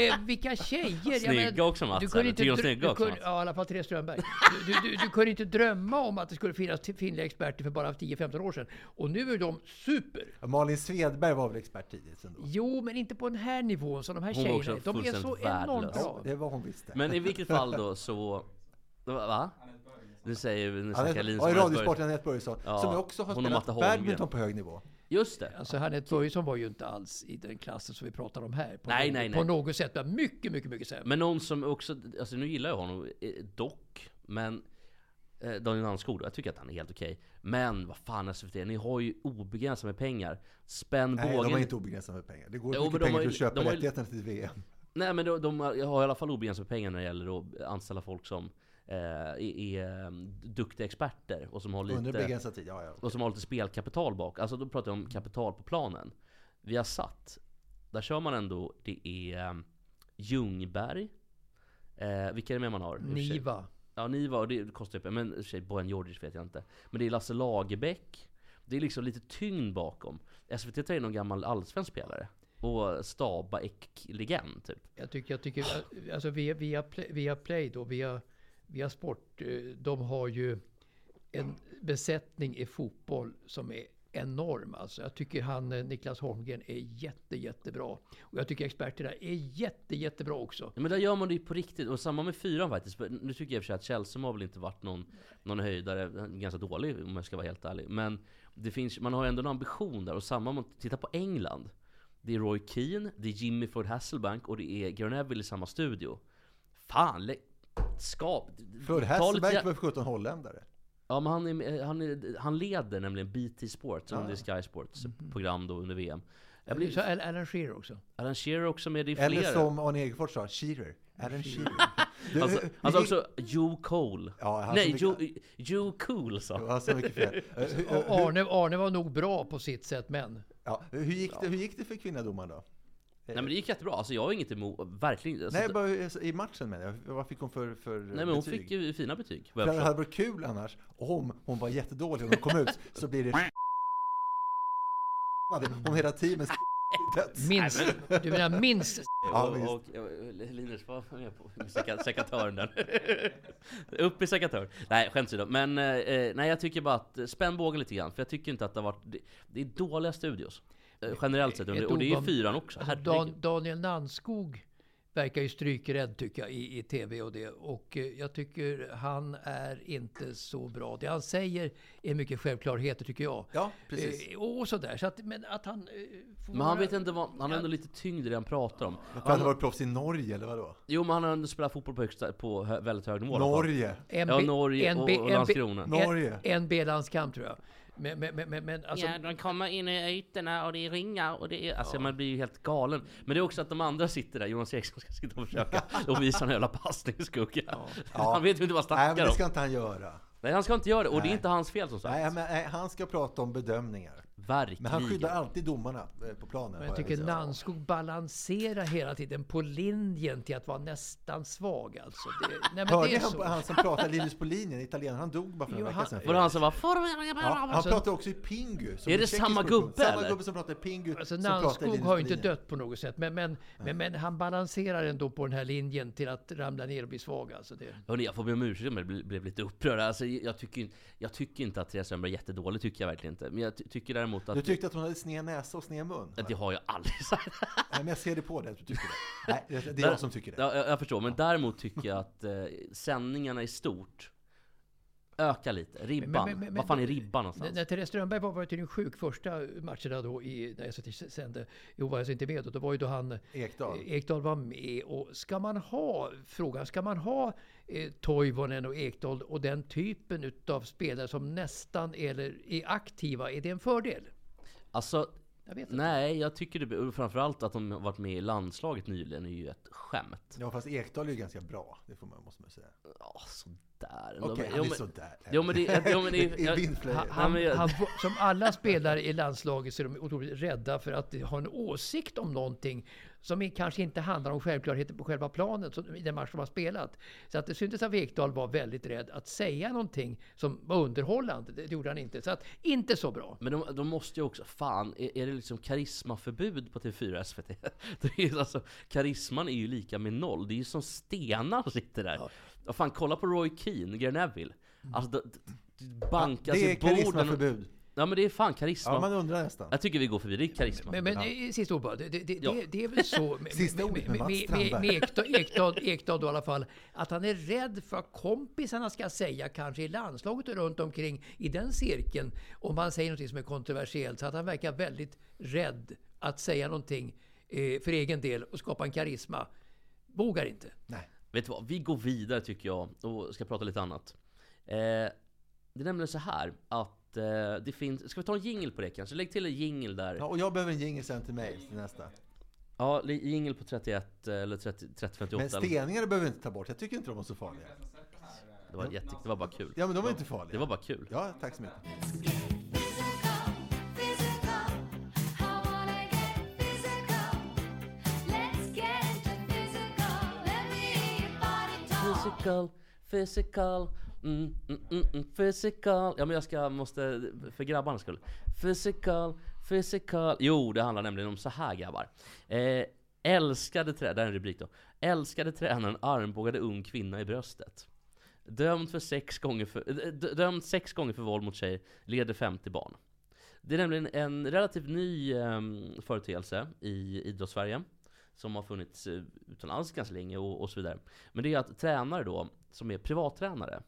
Eh, vilka tjejer! Snygga också, Mats, Du kunde inte, dr- snygga du också, kunde, Mats? Ja, i alla fall Therese Strömberg. Du, du, du, du kunde inte drömma om att det skulle finnas kvinnliga experter för bara 10-15 år sedan. Och nu är de super! Ja, Malin Svedberg var väl expert tidigt ändå? Jo, men inte på den här nivån som de här Hon var också tjejerna. De är så enormt bra. Det var hon visste. Men i vilket fall då [laughs] så... Va? Nu säger nu Ja, Linus ja, i. Radiosporten Anette Börjesson, Ja, som också har spelat badminton på hög nivå. Just det. Alltså Harriet Börjesson var ju inte alls i den klassen som vi pratar om här. På Nej, något, nej, På nej. något sätt. Men mycket, mycket, mycket sämre. Men någon som också, alltså nu gillar jag honom eh, dock, men eh, Daniel Nanskog då, jag tycker att han är helt okej. Men vad fan SVT, ni har ju obegränsat med pengar. Spänn Nej, bågen. de har inte obegränsat med pengar. Det går Jo, mycket pengar har till att köpa rättigheterna till VM. Nej men de, de har i alla fall obegränsat med pengar när det gäller att anställa folk som eh, är, är eh, duktiga experter och som har Under lite, begränsad tid, ja, ja. och som har lite spelkapital bak. Alltså då pratar jag om kapital på planen. Vi har satt, där kör man ändå, det är eh, Ljungberg, eh, vilka är det mer man har? Niva. Ja, Niva, och det kostar ju Men i och för sig, Bojan Djordjic vet jag inte. Men det är Lasse Lagerbäck. Det är liksom lite tyngd bakom. SVT tar in någon gammal allsvensk spelare. Och Staba Ek-legend, typ. Jag tycker, jag tycker alltså via, via, play, via Play då, via, via Sport, eh, de har ju en besättning i fotboll som är enorm. Alltså, jag tycker han eh, Niklas Holmgren är jätte, jättebra. Och jag tycker experterna är jätte, jättebra också. Ja, men där gör man det ju på riktigt. Och samma med fyran faktiskt. Nu tycker jag i och för sig att Chelsea har väl inte varit någon, någon höjdare. Ganska dålig om jag ska vara helt ärlig. Men det finns, man har ändå en ambition där. Och samma om man tittar på England. Det är Roy Keane, det är Jimmy Ford Hasselbank och det är Gary Neville i samma studio. Fan, skap... För Hasselberg var 17 holländare. Ja men han, är, han, är, han leder nämligen BT Sports, som det är Sky Sports program då under VM. Jag Så blir, Al- Alan Shearer också. Alan Shearer också med, det är Eller som Arne Egerfors sa, Shearer. Alan Shearer. [laughs] Du, Alltså, hur- alltså hur gick- också Joe Cole. Ja, han Nej, som- Joe, Joe Cool sa Ja, så mycket fel. [laughs] Arne, Arne var nog bra på sitt sätt, men Ja, hur, gick det, hur gick det för kvinnodomaren då? Nej men det gick jättebra, alltså jag har inget emot, verkligen alltså, Nej, bara i matchen med jag. Vad fick hon för, för Nej men hon betyg? fick ju fina betyg, vad jag det hade varit kul annars om hon var jättedålig och hon kom ut så blir det om hela teamet döds. minst, du menar minst Ja, och, och, och Linus var med på seka- sekatören där. [laughs] Upp i sekatör. Nej skämt åsido. Men eh, nej jag tycker bara att eh, spänn bågen lite grann. För jag tycker inte att det har varit, det, det är dåliga studios. Eh, Generellt sett. Ett Och det är fyran också. Alltså. Dan, Daniel Nannskog verkar ju strykrädd tycker jag i, i tv och det. Och eh, jag tycker han är inte så bra. Det han säger är mycket självklarheter tycker jag. Ja, precis. Eh, och sådär. Så att, men att han... Eh, får Men han vara- vet inte vad, han har ändå lite tyngd i det han pratar om. För han har varit proffs i Norge eller vadå? Jo men han har ändå spelat fotboll på, högsta, på hö, väldigt hög nivå. Norge! En Ja, Norge och- och Landskrona. en- Norge. En B-landskamp tror jag. Men, men, men, men, alltså, ja, de kommer in i ytorna och det är ringar och det är... Alltså man blir ju helt galen. Men det är också att de andra sitter där, Jonas Eriksson ska sitta och försöka [laughs] och visa en jävla passningsskugga. [laughs] Han vet ju inte vad han Nej, men snackar det om. ska inte han göra. Nej han ska inte göra det, och det är Nej. inte hans fel som sagt. Nej, men, nej, han ska prata om bedömningar. Verkligen. Men han skyddar alltid domarna eh, på planen. Men jag tycker sett. Nannskog balanserar hela tiden på linjen till att vara nästan svag alltså. Det, nej, men Hörde det är han, så. på- han som pratade Linus på linjen, italienaren, han dog bara för en vecka han- sedan. Var det han som var Ja, han Alltså- pratade också i Pingu. som Är det samma gubbe, Samma eller? gubbe som pratade Pingu. Alltså Linus har ju inte dött på något sätt. Men, men, men, men han balanserar ändå på den här linjen till att ramla ner och bli svag. Alltså det. Hörni, jag får be om ursäkt om jag blev, lite upprörd. Alltså, jag, tycker, inte- jag tycker inte att Therese Strömberg är jättedålig, tycker jag verkligen inte. Men jag ty- tycker däremot att... Du tyckte att hon hade sned näsa och sned mun? det har jag aldrig sagt. [laughs] Nej, men jag ser det på dig att du tycker det. Nej, det, det är jag som tycker det. Ja, jag, jag förstår, men däremot tycker jag att eh, sändningarna i stort Öka lite. Ribban. Vad fan är ribban någonstans? När, när Therese Strömberg var, var tydligen sjuk första matcherna då i, när SVT sände, jo var alltså inte med då, då var ju då han Ekdal. Ekdal var med. Och ska man ha, frågan, ska man ha eh, Toivonen och Ekdal och den typen utav spelare som nästan eller är aktiva, är det en fördel? Alltså, Jag vet inte. nej, jag tycker det, och framförallt att de har varit med i landslaget nyligen är ju ett skämt. Ja, fast Ekdal är ju ganska bra. Det får man, måste man säga. Ja, sådär. Okej, De- han är men- sådär. Jo men det, jo, men det, [laughs] jag- han- han, som alla spelare i landslaget så är de otroligt rädda för att ha en åsikt om någonting som kanske inte handlar om självklarheter på själva planen så, i den match de har spelat. Så att det syntes att Ekdal var väldigt rädd att säga någonting som var underhållande. Det gjorde han inte. Så att inte så bra. Men de, de måste ju också, fan, är, är det liksom karismaförbud på TV4 och SVT? [laughs] Det är ju alltså, karisman är ju lika med noll, det är ju som stenar som sitter där. Ja. fan, kolla på Roy Keane, Gary Neville. Alltså, det, det bankas det är i borden. karismaförbud. Ja men det är fan karisma. Ja, man undrar nästan. Jag tycker vi går förbi, det är karisma. Men, men i sista ord bara. Det, det, Ja. det, det är väl så [laughs] med, Sista med, ordet med, med med. Ekdal, Ekdal, Ekdal då i alla fall. Att han är rädd för vad kompisarna ska säga, kanske i landslaget och runt omkring i den cirkeln. Om man säger något som är kontroversiellt. Så att han verkar väldigt rädd att säga någonting eh, för egen del och skapa en karisma. Vågar inte. Nej. Vet du vad, vi går vidare tycker jag och ska prata lite annat. Eh, det är nämligen så här att eh, det finns, ska vi ta en jingle på det kanske? Lägg till en jingle där. Ja, och jag behöver en jingle sen till mig till nästa. Ja, jingle på 31 eller 30, 3058 Men eller- steningar behöver vi inte ta bort. Jag tycker inte de var så farliga. Det var jätte, det var bara kul. Ja, men de är inte farliga. Det var bara kul. Ja, tack så mycket. Physical, physical, mm, mm, mm, mm, physical. Ja men jag ska, måste, för grabbarnas skull. Physical, physical. Jo, det handlar nämligen om så här grabbar. Eh, älskade tränaren, det är en rubrik då. Älskade tränaren armbågade ung kvinna i bröstet. Dömd, för sex gånger för, eh, dömd sex gånger för våld mot tjej, leder 50 barn. Det är nämligen en relativt ny ehm, företeelse i idrottssverige som har funnits eh, utomlands ganska länge och, och så vidare. Men det är att tränare då, som är privattränare,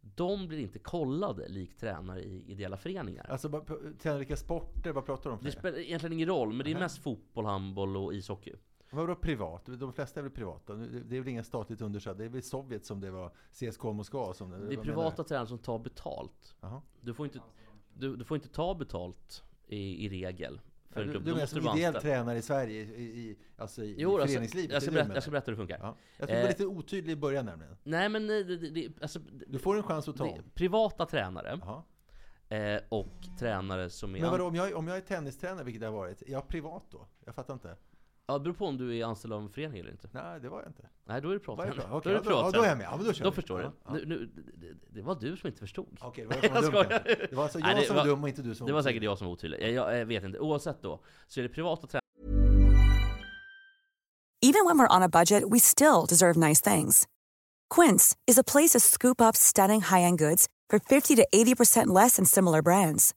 de blir inte kollade likt tränare i ideella föreningar. Alltså, bara p- träna vilka sporter? Vad pratar du om? Det det? spelar egentligen ingen roll, men det är mest fotboll, handboll och ishockey. Vadå privat? De flesta är väl privata? Det det är väl inga statligt understöd? Det är väl Sovjet som det var CSKA Moskva som Det är vad menar privata tränare som tar betalt. Du får inte, du, du får inte ta betalt i, i regel. För Du, klubb. du Då menar som ideell tränare i Sverige, i, i, alltså i, Jo, i alltså, föreningslivet? jag, ska berätta, jag ska berätta hur det funkar. Ja. Jag tror du var Eh, lite otydlig i början nämligen. Nej men det, det, det, alltså, Du får en chans att ta det, privata tränare Jaha. eh, och tränare som är... Men vadå, om jag, om jag är tennistränare, vilket jag har varit, är jag privat då? Jag fattar inte. Ja, det beror på om du är anställd av en förening eller inte. Nej, det var jag inte. Nej, då är jag bra? Okej, då du då, ja, då är jag med. Ja, men då kör Då vi. förstår ja, du. Nu, nu, det, det var du som inte förstod. Okej, det var [laughs] jag som var Jag dum. Det var alltså Nej, jag det som var var- dum och inte du som Det var säkert jag som var otydlig. Jag, jag, jag vet inte. Oavsett då, så är det privata tränare Even when we're on a budget, we still deserve nice things. Quince is a place to scoop up stunning high-end goods for 50 to 80% less than similar brands.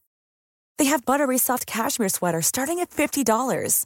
They have buttery soft cashmere sweaters starting at $50,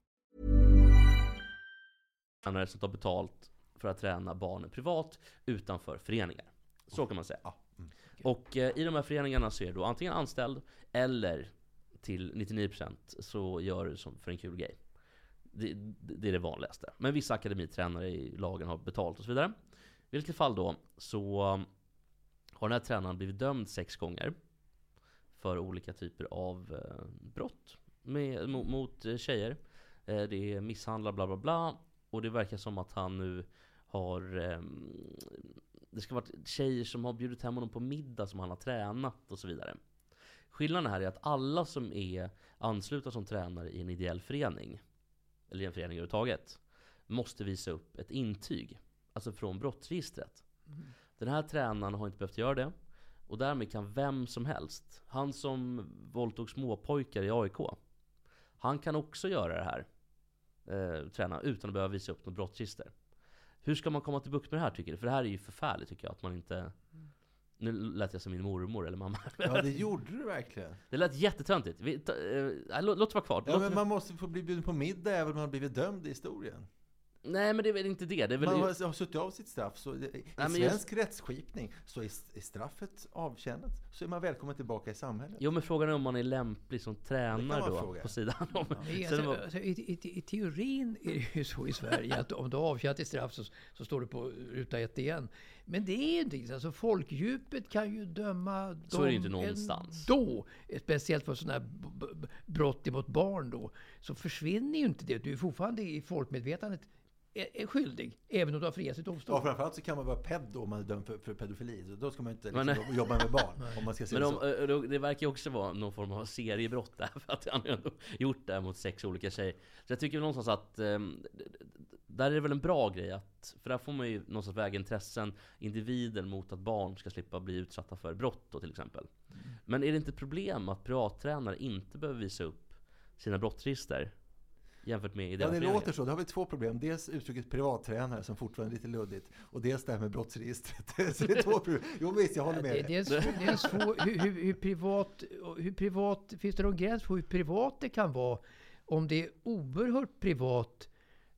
today. som tar betalt för att träna barnen privat utanför föreningar. Så kan man säga. Och eh, i de här föreningarna så är du antingen anställd eller till 99% så gör du som för en kul grej. Det, det är det vanligaste. Men vissa akademitränare i lagen har betalt och så vidare. I vilket fall då så har den här tränaren blivit dömd sex gånger för olika typer av eh, brott med, mot, mot eh, tjejer. Eh, det är misshandlar, bla bla bla. Och det verkar som att han nu har ehm, det ska vara tjejer som har bjudit hem honom på middag som han har tränat och så vidare. Skillnaden här är att alla som är anslutna som tränare i en ideell förening, eller i en förening överhuvudtaget, måste visa upp ett intyg. Alltså från brottsregistret. Den här tränaren har inte behövt göra det. Och därmed kan vem som helst, han som våldtog småpojkar i AIK, han kan också göra det här. Eh, träna utan att behöva visa upp något brottsregister. Hur ska man komma till bukt med det här tycker du? För det här är ju förfärligt tycker jag, att man inte... Nu lät jag som min mormor eller mamma. Ja, det gjorde du verkligen. Det lät jättetöntigt. Vi, ta, eh, låt, låt det vara kvar. Ja, men man måste få bli bjuden på middag även om man har blivit dömd i historien. Nej men det är väl inte det. det är väl, Man har, har suttit av sitt straff. Så det- I men svensk rättsskipning så är, är straffet avtjänat så är man välkommen tillbaka i samhället. Jo men frågan är om man är lämplig som tränare då, fråga. på sidan om. Sen Alltså, var- alltså, i, i, I teorin är det ju så i Sverige att om du har avtjänat ditt straff så, så står du på ruta ett igen. Men det är ju inte så. Alltså, folkdjupet kan ju döma Så är det dem inte någonstans. Ändå, speciellt för sådana här brott mot barn då. Så försvinner ju inte det. Du är fortfarande i folkmedvetandet är, skyldig. Även om du har friats i domstol. Ja, framförallt så kan man vara pedo om man är dömd för, för pedofili. Så då ska man inte liksom, jobba med barn. om man ska se Men det så. eh, det verkar ju också vara någon form av seriebrott där, [laughs] för att han har ändå gjort det här mot sex olika tjejer. Så jag tycker väl någonstans att ehm, där är det väl en bra grej att, för där får man ju någonstans väga intressen, individen mot att barn ska slippa bli utsatta för brott då till exempel. Men är det inte ett problem att privattränare inte behöver visa upp sina brottsregister? Jämfört med Ja, ideella det föreningar? låter så. Då har vi två problem. Dels uttrycket privattränare som fortfarande är lite luddigt. Och dels det här med brottsregistret. [laughs] så det är två problem. Jo visst, jag håller med Det, det, är dig. en svår, det är en svår, [laughs] hur, hur, hur, privat, hur privat... Finns det någon gräns för hur privat det kan vara? Om det är oerhört privat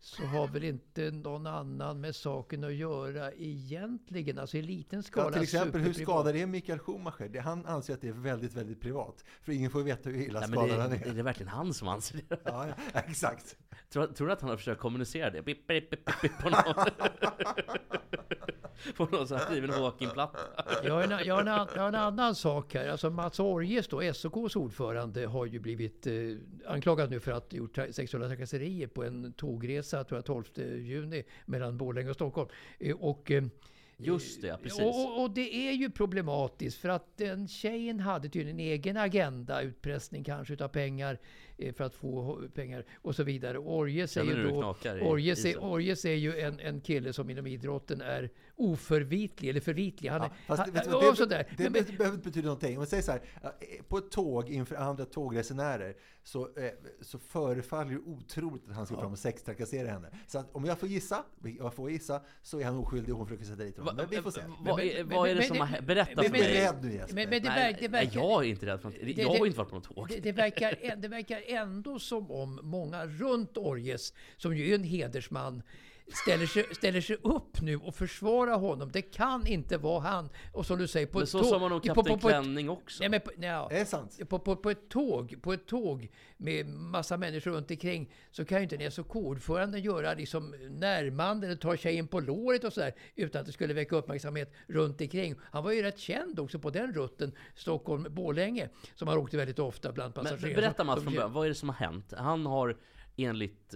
så har väl inte någon annan med saken att göra egentligen. Alltså i liten skala. Ja, till exempel, hur skadad är Mikael Schumacher? Det, han anser att det är väldigt, väldigt privat. För ingen får veta hur illa Nej, skadad det, han är är. det verkligen han som anser det? Ja, ja, exakt. Tror, tror du att han har försökt kommunicera det? Bip, bip, bip, bip, bip, på någon, [laughs] på någon sån här Stephen Hawking-platta? Jag har, en, jag, har en, an- jag har en annan sak här. Alltså Mats Orjes, då, SOKs ordförande, har ju blivit eh, anklagad nu för att ha gjort sexuella trakasserier på en tågresa, tror jag, 12 juni mellan Borlänge och Stockholm. Eh, och, eh, Just det, ja, precis. och, och, det är ju problematiskt för att den tjejen hade tydligen en egen agenda, utpressning kanske utav pengar eh, för att få pengar och så vidare. Hur det då, är, isen? Orjes är ju en, en kille som inom idrotten är oförvitlig, eller förvitlig. Han är, Fast han, vet vad, det, sådär. det, Men- det behöver inte betyda någonting. Om man säger så här, eh, på ett tåg inför andra tågresenärer så, eh, så förefaller det otroligt att han ska fram och sextrakassera henne. Så att om jag får gissa, jag får gissa, så är han oskyldig och hon försöker sätta dit honom. Men vi får se. Vad Men- är, men- vad är det som har hänt? Berätta men- för Du är mig. rädd nu Jesper. Men, men det, Nej, verk, det, nej, verkar, jag är inte rädd för något. det- Jag har inte varit på något tåg. det, det, verkar, det verkar ändå som om många runt Orjes, som ju är en hedersman, ställer sig, ställer sig upp nu och försvarar honom. Det kan inte vara han. Och som du säger, på Men ett så tåg- sa man om på- på- Kapten ett- Klänning också. Nej, men på, nej, Är det sant? på, på, på, ett tåg, på ett tåg med massa människor runt omkring så kan ju inte en SOK-ordförande göra liksom närmande eller ta tjejen på låret och sådär utan att det skulle väcka uppmärksamhet runt omkring. Han var ju rätt känd också på den rutten, Stockholm-Borlänge, som han åkte väldigt ofta bland Men passagerare. berätta som- Mats från början, vad är det som har hänt? Han har enligt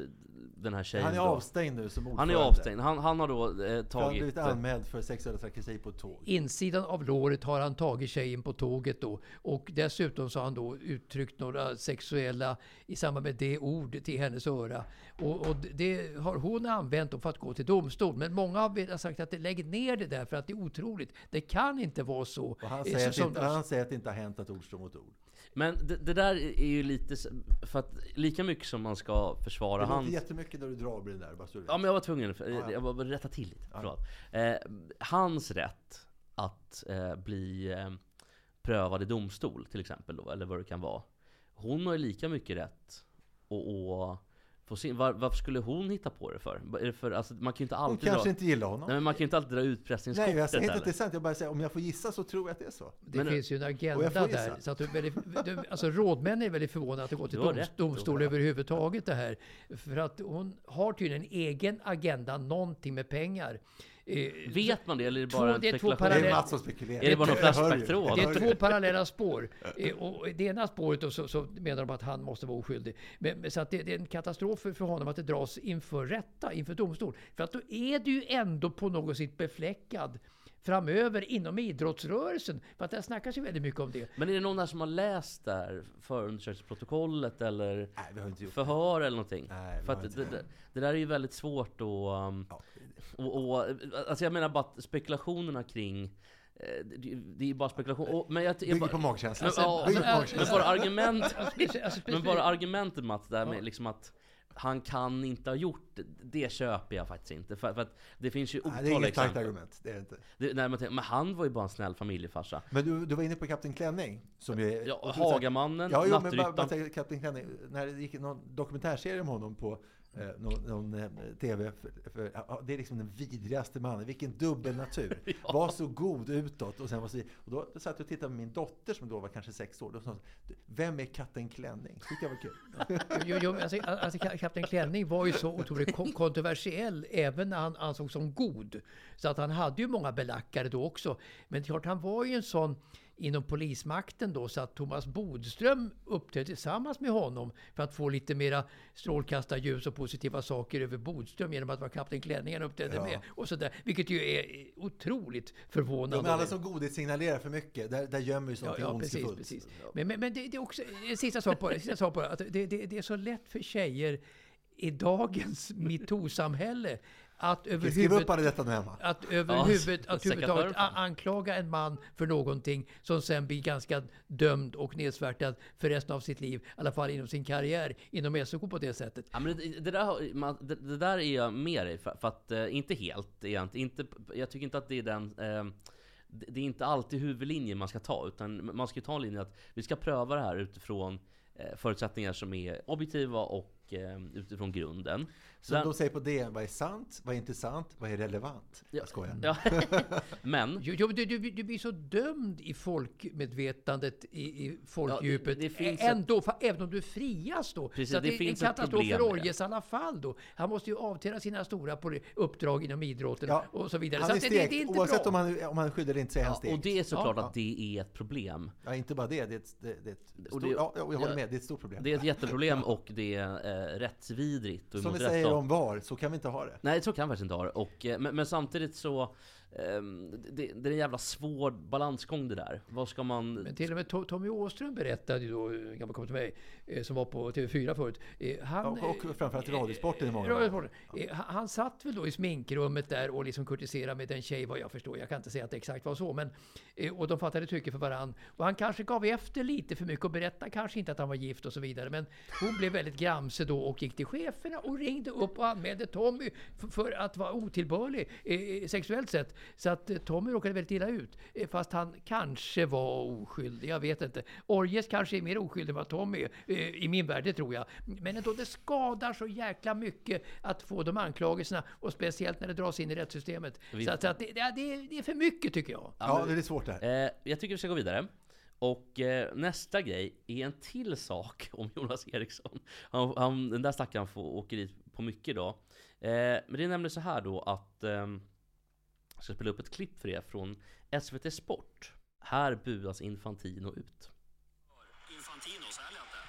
den här tjejen Han är då, avstängd nu som Han ordförande. är avstängd. Han, han har då eh, Han har tagit... blivit anmäld för sexuella trakasserier på ett tåg. Insidan av låret har han tagit tjejen på tåget då. Och dessutom så har han då uttryckt några sexuella i samband med det ord till hennes öra. Och, och det har hon använt då för att gå till domstol. Men många har sagt att det lägger ner det där för att det är otroligt. Det kan inte vara så. Och han eh, säger, att som- inte, han säger att det inte har hänt att ord står mot ord. Men det, det där är ju lite... För att lika mycket som man ska försvara Det låter hans... jättemycket när du drar på den där, bara så. Ja men jag var tvungen, för, Ja, ja. jag var rätta till lite. Förlåt. Eh, hans rätt att eh, bli eh, prövad i domstol till exempel då, eller vad det kan vara. Hon har ju lika mycket rätt att sin, var, varför skulle hon hitta på det för? Är det för alltså, man kan ju inte Hon alltid kanske dra, inte gillar honom. Nej men man kan ju inte alltid dra Nej, utpressningskortet jag säger inte att det är sant. Jag bara säger, om jag får gissa så tror jag att det är så. Det Men- finns ju en agenda där. Så att du är väldigt, du, alltså rådmännen är väldigt förvånade att det går till doms, rätt, domstol överhuvudtaget det här. För att hon har tydligen en egen agenda, någonting med pengar. Eh, Vet man det eller är det Två- bara en det är två spekulation? Det är Mats som spekulerar. Är det bara någon. Flashback-tråd? Det är två parallella spår. Eh, Och det ena spåret då, så, så menar de att han måste vara oskyldig. Men, så att det, det är en katastrof för, för honom att det dras inför rätta, inför domstol. För att då är du ju ändå på något sätt befläckad framöver inom idrottsrörelsen. För att det snackas ju väldigt mycket om det. Men är det någon här som har läst där förundersökningsprotokollet eller Nej, vi har inte gjort förhör eller någonting? Nej, vi För har att inte det, det, det där är ju väldigt svårt att... Um, Ja. Och, och, alltså jag menar bara att spekulationerna kring eh, det, det är ju bara spekulation. Och, men jag, jag, Bygger bara- på magkänsla. Men, ja, men, men bara argument, [laughs] Alltså, alltså, men bara argumentet Mats där med liksom att han kan inte ha gjort det, det köper jag faktiskt inte. För, för att det finns ju Nej, det är otaliga inget starkt exempel. argument. Det är det inte. Det, nej, men, men han var ju bara en snäll familjefarsa. Men du, du var inne på Kapten Klänning. Som ju är, Ja. Hagamannen, Ja, jo, men bara säga Kapten Klänning. När det gick någon dokumentärserie om honom på någon, någon eh, TV. För, för, ja, det är liksom den vidrigaste mannen. Vilken dubbelnatur. [laughs] Var så god utåt. Och, sen var så, och då satt jag och tittade med min dotter som då var kanske sex år. Då sa hon, "Du, Vem är Katten Klänning? Tyckte jag var kul. Jo, jo, alltså, alltså, Ka- Kapten Klänning var ju så otroligt kon- kontroversiell även när han ansågs som god. Så att han hade ju många belackare då också. Men klart, han var ju en sån inom polismakten då så att Thomas Bodström uppträdde tillsammans med honom för att få lite mera strålkastarljus och positiva saker över Bodström genom att vara Kapten Klänning han uppträdde Ja. med. Och så där, vilket ju är otroligt förvånande. De är alla som godis signalerar för mycket. Där, där gömmer sig Ja, någonting ja precis. precis. Men, men, men det, det är också en sista sak på det. Sista sak på det, att det, det, det är så lätt för tjejer i dagens metoo-samhälle att upp överhuvud, att Ja, att överhuvudtaget anklaga en man för någonting som sen blir ganska dömd och nedsvärtad för resten av sitt liv, i alla fall inom sin karriär inom SOK på det sättet. Ja, men det, det, där, man, det, det där är jag med dig för, för att, eh, inte helt egentligen, inte, jag tycker inte att det är den eh, det är inte alltid huvudlinjen man ska ta, utan man ska ta en linje att vi ska pröva det här utifrån eh, förutsättningar som är objektiva och eh, utifrån grunden. Så Sen- de säger på det, vad är sant, vad är intressant, vad är relevant? Jag skojar. Ja, [laughs] men Jo, jo, du, du, du blir så dömd i folkmedvetandet, i, i folkdjupet. Ja, det- det finns Ändå, fa- även om du frias då. Precis, så att det det är finns en ett katastrof problem för med det. Orjes i alla fall då. Han måste ju avtjäna sina stora uppdrag inom idrotten Ja, och så vidare. Han så är att det, det, det är stekt, inte oavsett bra. om han, om han är skyddad eller inte så är han ja, stekt. och det är såklart Ja. att det är ett problem. Ja, inte bara det. Det är ett, det, ett stort, det- ja, jag håller ja, med. Det är ett stort problem. Det är ett jätteproblem [laughs] och det är eh, rättsvidrigt. Och Som vi emot säger om VAR, så kan vi inte ha det. Nej, så kan jag faktiskt inte ha det. Och, eh, men, men samtidigt så... ehm, det, det är en jävla svår balansgång det där. Vad ska man... Men till och med To- Tommy Åström berättade ju då, en gammal kompis till mig, eh, som var på TV4 förut. eh, Han, Och, och framförallt Radiosporten i många. Radiosporten. Han satt väl då i sminkrummet där och liksom kurtiserade med en tjej vad jag förstår. Jag kan inte säga att det exakt var så. Men, och de fattade tycke för varann. Och han kanske gav efter lite för mycket och berättade kanske inte att han var gift och så vidare. Men hon blev väldigt gramse då och gick till cheferna och ringde upp och anmälde Tommy för, för att vara otillbörlig eh, sexuellt sett. Så att eh, Tommy råkade väldigt illa ut. Eh, fast han kanske var oskyldig. Jag vet inte. Orjes kanske är mer oskyldig än vad Tommy. Eh, I min värld, det tror jag. Men ändå, det skadar så jäkla mycket att få de anklagelserna. Och speciellt när det dras in i rättssystemet. Vi- Så, att, så att det, det, är, det är för mycket tycker jag. Ja, det är svårt det här. Eh, jag tycker vi ska gå vidare. Och eh, nästa grej är en till sak om Jonas Eriksson. Han, han, den där stackaren får åker dit på mycket idag. Eh, men det är nämligen så här då att ehm, jag ska spela upp ett klipp för er från SVT Sport. Här buas Infantino ut. Infantino, så här lät det.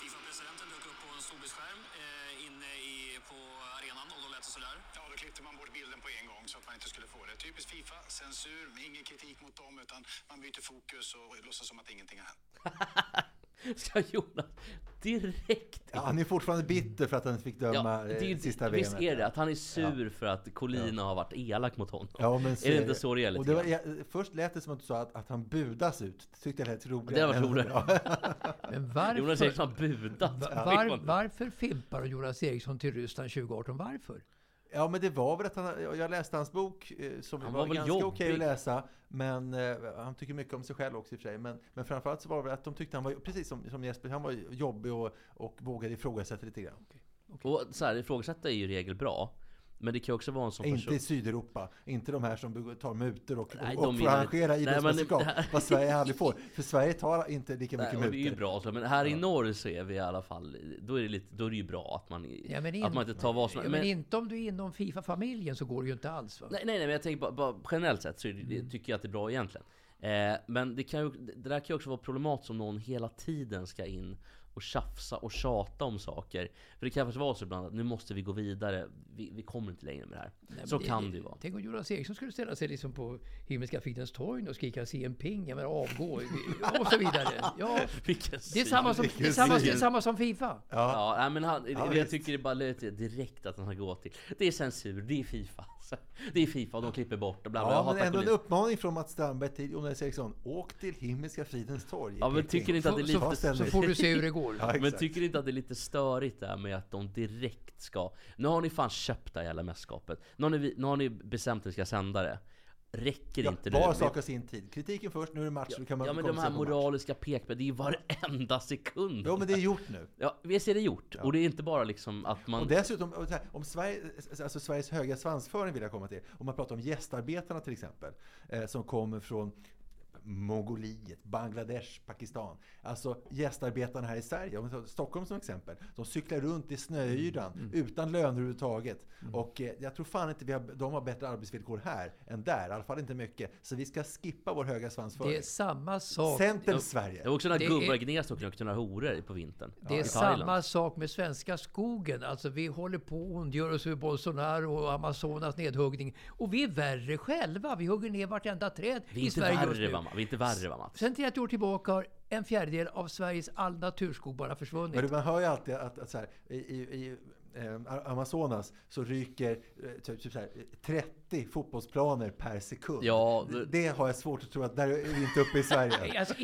Fifa-presidenten dök upp på en storbildsskärm eh, inne i, på arenan och då lät det sådär. Ja, då klippte man bort bilden på en gång så att man inte skulle få det. Typiskt Fifa, censur, ingen kritik mot dem utan man byter fokus och låtsas som att ingenting har hänt. [laughs] [laughs] Ska Jonas direkt Ja, han är fortfarande bitter för att han inte fick döma Ja, det är, eh, sista visst VMet. är det att han är sur för att Colina har varit elak mot honom? Ja, men är det inte så det är och det var, grann? ja, Först lät det som att du sa att, att han budas ut. Det tyckte jag lät roligare. Det än- roligare. Ja. [laughs] Men varför, Jonas Eriksson har budat. va- var, varför fimpar Jonas Eriksson till Ryssland 2018? Varför? Ja, men det var väl att han, jag läste hans bok eh, som Han var, var ganska okej att läsa. Men eh, han tycker mycket om sig själv också i och för sig. Men, men framförallt så var det väl att de tyckte han var, precis som, som Jesper, han var jobbig och, och vågade ifrågasätta lite grann. Och så här, ifrågasätta är ju i regel bra. Men det kan också vara en sån Inte person... i Sydeuropa, inte de här som tar mutor och, Nej, och, och får arrangera men- idrottsmästerskap. Vad Sverige aldrig får. För Sverige tar inte lika Nej, mycket och det är ju mutor. bra, så, men här i norr så är vi i alla fall, då är det, lite, då är det ju bra att man, Ja, men in- att man inte tar vad som Ja, men inte om du är inom Fifa-familjen så går det ju inte alls. Va? Nej, nej, nej, men jag tänker bara, bara generellt sett så det, Mm. tycker jag att det är bra egentligen. Eh, men det, kan ju, det där kan ju också vara problematiskt om någon hela tiden ska in och tjafsa och tjata om saker. För det kan faktiskt vara så ibland att nu måste vi gå vidare, vi, vi kommer inte längre med det här. Nej, så men kan det ju vara. Tänk om Jonas Eriksson skulle ställa sig liksom på Himmelska fridens torg och skrika Xi Jinping, jag menar avgå och [laughs] så vidare. Ja, Vilken det är samma som, det är samma, det är samma som Fifa. Ja, nej, men han, Ja, jag tycker det är bara lite direkt att han har gått till. Det är censur, det är Fifa. Det är Fifa och de klipper bort och bla bla. Jag Ja, men ändå en uppmaning från Mats Strandberg till Jonas Eriksson. Åk till Himmelska fridens torg. Ja, men tycker inte att det är Så, lite... Ställning. så får du se hur det går. [laughs] Ja, Men tycker inte att det är lite störigt där med att de direkt ska... Nu har ni fan köpt det här jävla mästerskapet. Nu har ni, nu har ni bestämt att ni ska sända det. Räcker Ja, inte nu? var sak har sin tid. Kritiken först, nu är det match. så kan man Ja men de här moraliska pekpinnen, det är ju varenda sekund. Jo, men det är gjort nu. Ja, visst är det gjort. Och det är inte bara liksom att man... Och dessutom, om Sverige, alltså Sveriges höga svansföring vill jag komma till. Om man pratar om gästarbetarna till exempel, eh, som kommer från Mongoliet, Bangladesh, Pakistan. Alltså gästarbetarna här i Sverige, om vi tar Stockholm som exempel. De cyklar runt i snöyran Mm, utan löner överhuvudtaget. Och eh, jag tror fan inte vi har, de har bättre arbetsvillkor här än där. I alla fall inte mycket. Så vi ska skippa vår höga svansföring. Det är samma sak. Centern Sverige. Det var också när Det gubbar i Gnesta runt till några horor på vintern. Det är samma sak med svenska skogen. Alltså vi håller på och ondgör oss över Bolsonaro och Amazonas nedhuggning. Och vi är värre själva. Vi hugger ner vartenda träd Vi i inte Sverige just nu. Vi är inte värre va Mats? Sen 30 år tillbaka har en fjärdedel av Sveriges all naturskog bara försvunnit. Men man hör ju alltid att, att så här, i, i, i eh, Amazonas så ryker eh, typ, typ så här, 30 fotbollsplaner per sekund. Ja, det, det- har jag svårt att tro att där är vi inte uppe i Sverige. [laughs] Alltså,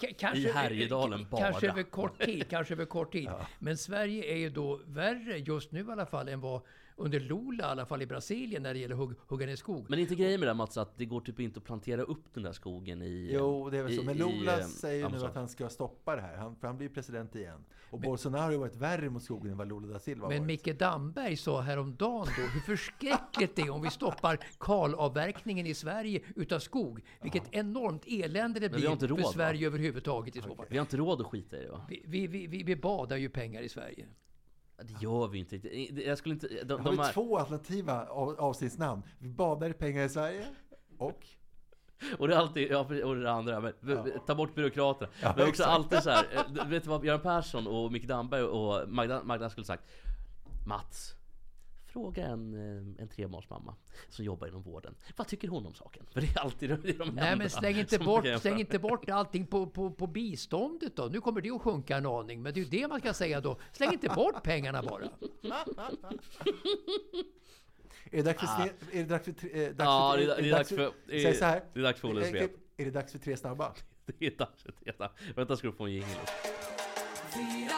k- kanske, I Härjedalen bara. Kanske över kort tid. Kanske över kort tid. Men Sverige är ju då värre just nu i alla fall än vad under Lula, i alla fall i Brasilien, när det gäller hugg, hugga ner skog. Men är inte grejen med det Mats att det går typ inte att plantera upp den där skogen i... Jo, det är väl så. i- Men i, Lula eh, säger ju nu att han ska stoppa det här. Han, för han blir president igen. Och Bolsonaro har ju varit värre mot skogen än vad Lula da Silva Men varit. Micke Damberg sa häromdagen då hur förskräckligt det är om vi stoppar kalavverkningen i Sverige utav skog. Vilket enormt elände det Men blir för råd, va? Sverige överhuvudtaget i så fall. Vi har inte råd att skita i det va? Vi, vi, vi, vi badar ju pengar i Sverige. Ja, Det gör vi inte riktigt. Jag skulle inte... De, har de vi här, två alternativa av, avsnittsnamn. Vi badar i pengar i Sverige och... och det är alltid... Ja, och det andra. Men, Ta bort byråkraterna. Ja, men också exakt. alltid så här. eh, Vet du vad Göran Persson och Micke Damberg och Magda, Magda skulle sagt? Mats. Fråga en, eh, en trebarnsmamma som jobbar inom vården. Vad tycker hon om saken? För det är alltid de, de Nej men släng inte, bort, släng inte bort allting på, på, på biståndet då. Nu kommer det att sjunka en aning. Men det är ju det man ska säga då. Släng inte bort pengarna bara. [laughs] Är det dags för, sne, är det dags för, tre- eh, dags Ja, för, det är- det är dags för- det är- Säg så här. det är dags för Oles Eh, svep. Är det dags för tre snabba? [laughs] Det är dags att veta. Vänta ska du få en jingel. Fyra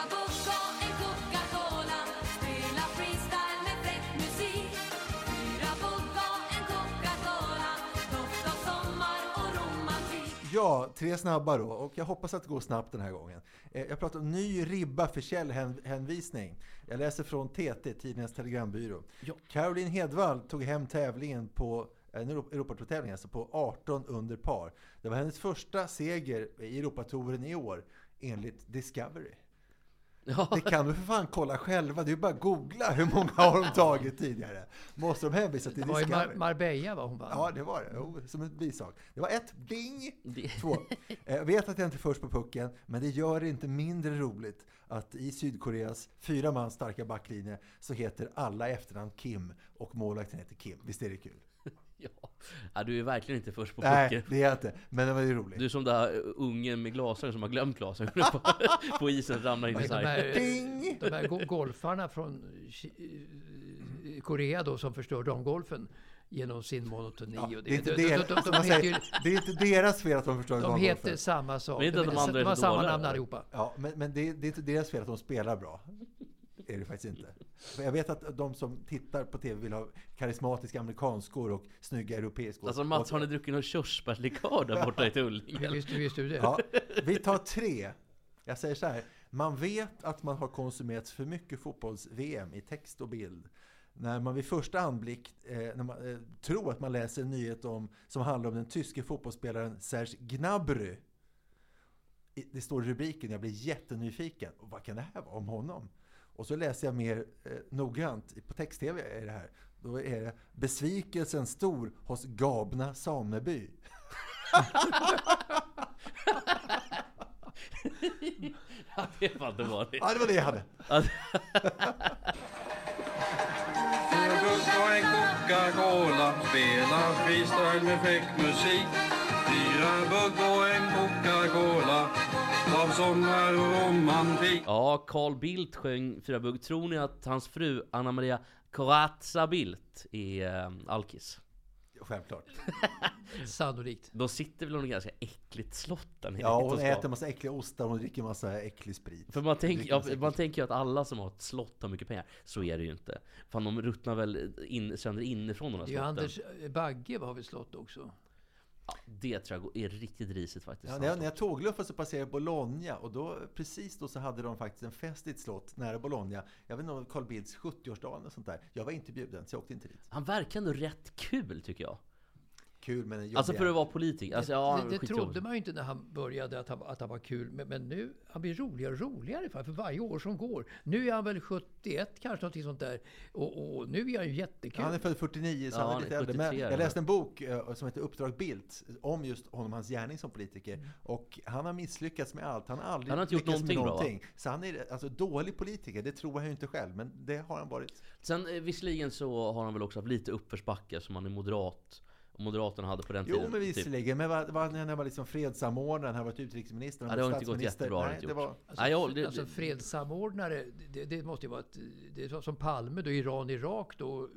Ja, tre snabba då. Och jag hoppas att det går snabbt den här gången. Eh, Jag pratar om ny ribba för källhänvisning. Jag läser från TT, Tidningens Telegrambyrå. Caroline Hedvall tog hem tävlingen på eh, en Euro- Europatourtävling, alltså på 18 under par. Det var hennes första seger i Europatouren i år, enligt Discovery. Ja. Det kan du för fan kolla själva. Det är bara att googla hur många har de tagit tidigare. Måste de hänvisa till Det var i Discovery? Mar- Marbella va hon vann? Ja, det var det. Jo, som en bisak. Det var ett ding! Två. Eh, Jag vet att jag inte är först på pucken, men det gör det inte mindre roligt att i Sydkoreas fyra man starka backlinje så heter alla efternamn Kim och målvakten heter Kim. Visst är det kul? [laughs] Ja. ja, du är verkligen inte först på Nej, pucken. det är jag inte. Men det var ju roligt. Du är som den där ungen med glasögon som har glömt glasögonen [laughs] på, på isen ramlar in i De sargen. här, Ding! de här go- golfarna från Korea då som förstör damgolfen genom sin monotoni. Ja, och det är inte de, de, deras, de, som de, man heter säger, ju, det är inte deras fel att de förstör de heter samma sak. Men inte de andra är de har samma namn allihopa. Ja, men, men det, det är inte deras fel att de spelar bra. Är det faktiskt inte. För jag vet att de som tittar på TV vill ha karismatiska amerikanskor och snygga europeiskor. Alltså Mats, Och- har ni druckit någon körsbärslikör där borta i Tullinge? [laughs] Visst, visst du det? Ja, vi tar tre. Jag säger så här. Man vet att man har konsumerat för mycket fotbolls-VM i text och bild. När man vid första anblick eh, när man, eh, tror att man läser en nyhet om, som handlar om den tyske fotbollsspelaren Serge Gnabry. I- Det står i rubriken, jag blir jättenyfiken. Och vad kan det här vara om honom? Och så läser jag mer eh, noggrant, på text-tv är det här. Då är det besvikelsen stor hos Gabna sameby. [laughs] Ja, det var dåligt. Ja, det var det jag hade. Fyra [laughs] bugg och en Coca-Cola Spelar freestyle med fräck musik Fyra bugg och en Coca-Cola Av sommar och romantik Ja, Carl Bildt sjöng Fyra bugg. Tror ni att hans fru Anna Maria Corazza Bildt är eh, alkis? Självklart. [laughs] Sannolikt. De sitter väl i något ganska äckligt slott där nere Ja, hon äter massa äckliga ostar och hon dricker massa äcklig sprit. För man, tänker, Dricker ja, man tänker ju att alla som har ett slott har mycket pengar. Så är det ju inte. Fan, de ruttnar väl in, sönder inifrån de här slotten. Anders Bagge har vi slått också. Ja, det tror jag är riktigt risigt faktiskt. Ja, när, jag, när jag tågluffade så passerade jag Bologna och då, precis då så hade de faktiskt en fest i ett slott nära Bologna. Jag vet inte om Carl Bildts 70-årsdag eller sånt där. Jag var inte bjuden så jag åkte inte dit. Han verkar ändå rätt kul tycker jag. Kul men jobbig Alltså för att vara politiker. Alltså, ja, det det trodde man ju inte när han började att han, att han var kul. Men, men nu, han blir roligare och roligare för, för varje år som går. Nu är han väl 71 kanske, någonting sånt där. Och, och nu är han ju jättekul. Han är född 49 så Ja, han är lite äldre. Men 73, jag ja. läste en bok eh, som heter Uppdrag Bildt om just honom, hans gärning som politiker. Mm. Och han har misslyckats med allt. Han har aldrig Han har inte gjort lyckats med någonting bra, någonting. Så han är alltså dålig politiker, det tror han ju inte själv. Men det har han varit. Sen eh, visserligen så har han väl också haft lite uppförsbacke som han är moderat. Moderaterna hade på den Jo, tiden. men typ. visserligen. Men vad, vad, när han var liksom fredssamordnare, han varit utrikesminister, han Ja, det har varit inte gått statsminister. jättebra, har det Nej, inte det var, Alltså, Nej, jag- det- alltså fredssamordnare, det, det måste ju vara ett, det är som Palme då, Iran-Irak då,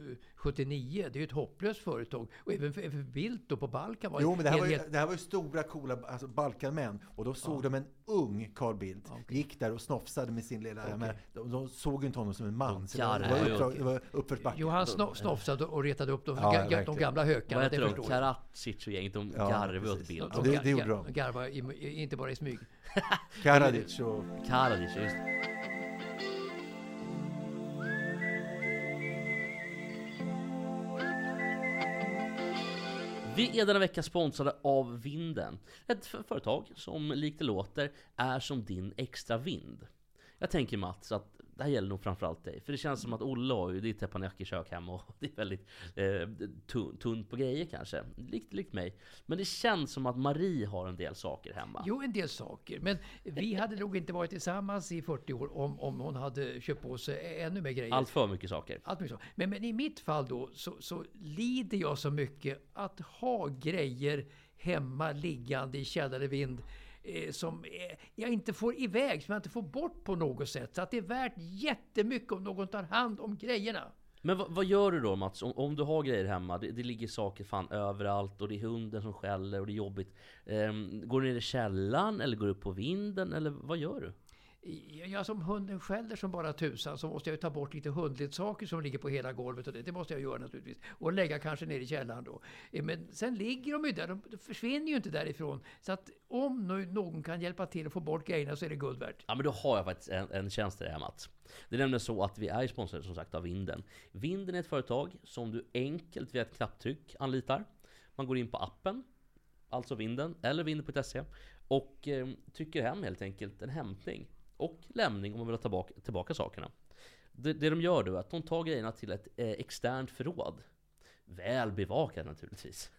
79. Det är ju ett hopplöst företag. Och även för, för Bildt då på Balkan var Jo, men det här, var ju, helt- det här var ju stora, coola alltså Balkanmän. Och då såg de en ung Carl Bildt. Gick där och snofsade med sin lilla... jag menar, De, de såg ju inte honom som en man. Så det var, det ju. uppdrag- det uppförsbacke. Jo, han sno, snofsade och retade upp de, Ja, ga, ga, de gamla hökarna. Vad heter det de? Karadzic och gänget. De Ja, garvar åt precis. bild. Ja, det- det gjorde de. Garvar, i, inte bara i smyg. Karadzic och... Karadzic, just Vi är denna vecka sponsrade av Vinden. Ett företag som likt det låter är som din extra vind. Jag tänker Mats att det här gäller nog framförallt dig. För det känns som att Olle har ju, är teppanyaki-kök hemma och [laughs] det är väldigt eh, tun- tunt på grejer kanske. Likt, likt mig. Men det känns som att Marie har en del saker hemma. Jo, en del saker. Men vi hade nog inte varit tillsammans i 40 år om, om hon hade köpt på sig ännu mer grejer. Allt för mycket saker. Allt mycket så. Men, men i mitt fall då så, så lider jag så mycket att ha grejer hemma liggande i källare vind eh, som eh, jag inte får iväg, som jag inte får bort på något sätt. Så att det är värt jättemycket om någon tar hand om grejerna. Men vad, vad gör du då Mats? Om, om du har grejer hemma, det, det ligger saker fan överallt och det är hunden som skäller och det är jobbigt. Ehm, går du ner i källaren eller går du upp på vinden eller vad gör du? Ja, som hunden skäller som bara tusan så måste jag ju ta bort lite hundleksaker som ligger på hela golvet. Och det, det måste jag göra naturligtvis. Och lägga kanske ner i källaren då. Eh, men sen ligger de ju där. De försvinner ju inte därifrån. Så att om nu någon kan hjälpa till att få bort grejerna så är det guld värt. Ja men då har jag faktiskt en, en tjänst till dig här Mats. Det är nämligen så att vi är sponsrade som sagt av Vinden. Vinden är ett företag som du enkelt via ett knapptryck anlitar. Man går in på appen, alltså Vinden, eller vinden.se och eh, trycker hem helt enkelt en hämtning och lämning om man vill ha tillbaka, tillbaka sakerna. Det, det de gör då är att de tar grejerna till ett eh, externt förråd. Väl bevakat naturligtvis.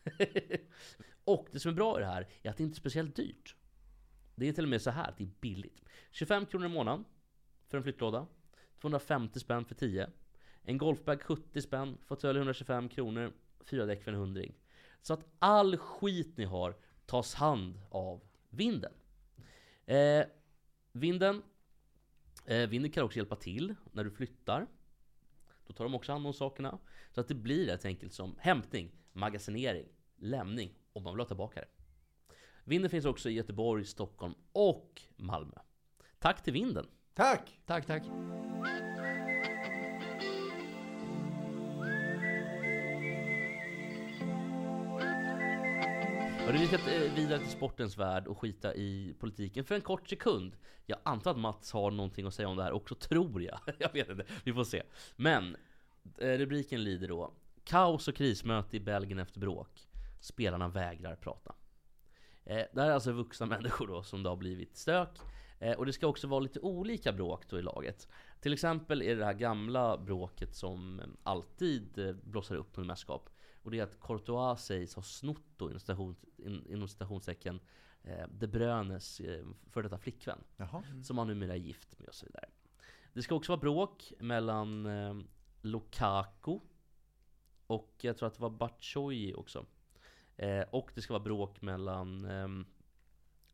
[laughs] och det som är bra i det här är att det inte är speciellt dyrt. Det är till och med så här att det är billigt. 25 kronor i månaden för en flyttlåda. 250 spänn för 10. En golfbag 70 spänn. Fåtölj 125 kronor. Fyra däck för en hundring. Så att all skit ni har tas hand av vinden. Eh, vinden, eh, vinden kan också hjälpa till när du flyttar. Då tar de också hand om sakerna. Så att det blir helt enkelt som hämtning, magasinering, lämning om man vill ha tillbaka det. Vinden finns också i Göteborg, Stockholm och Malmö. Tack till vinden! Tack! Tack, tack. Hörru, vi ska eh, vidare till sportens värld och skita i politiken för en kort sekund. Jag antar att Mats har någonting att säga om det här också, tror jag. [laughs] Jag vet inte, vi får se. Men eh, rubriken lyder då Kaos och krismöte i Belgien efter bråk. Spelarna vägrar prata. Eh, det här är alltså vuxna [laughs] människor då som det har blivit stök. Eh, och det ska också vara lite olika bråk då i laget. Till exempel är det det här gamla bråket som eh, alltid blossar upp under mästerskap. Och det är att Courtois sägs ha snott då inom, station, in, inom citationstecken eh, De Bruynes eh, för detta flickvän. Jaha. Som han numera är gift med och så vidare. Det ska också vara bråk mellan eh, Lukaku och jag tror att det var Batshuayi också. Eh, och det ska vara bråk mellan... ehm,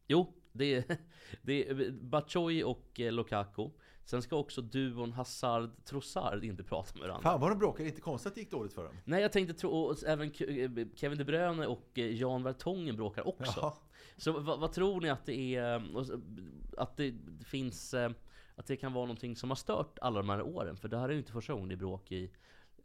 jo, det är, [laughs] det är Batshuayi och eh, Lukaku. Sen ska också duon Hazard-Trossard inte prata med varandra. Fan vad de bråkar, inte konstigt att det gick dåligt för dem. Nej jag tänkte tro, och även eh, Kevin De Bruyne och eh, Jan Vertongen bråkar också. Jaha. Så vad, vad tror ni att det är, så- att det finns, eh, att det kan vara någonting som har stört alla de här åren? För det här är ju inte första gången det är bråk i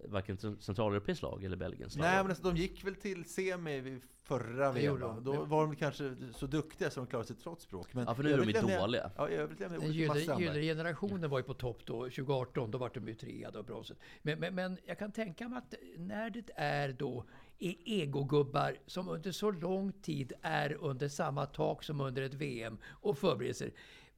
varken cent- centraleuropeiskt lag eller Belgiens lag. Nej men alltså, de gick väl till semi förra VM. Då var de kanske så duktiga så de klarade sig trots bråk. Men Ja, för nu är de ju dåliga. Ja, i övrigt lämnar jag Den ordet till Mats gyllene Strandberg. gyllene generationen var ju på topp då, 2018, då var de ju trea då, bronset. Men, men, men jag kan tänka mig att när det är då e- egogubbar som under så lång tid är under samma tak som under ett VM och förberedelser.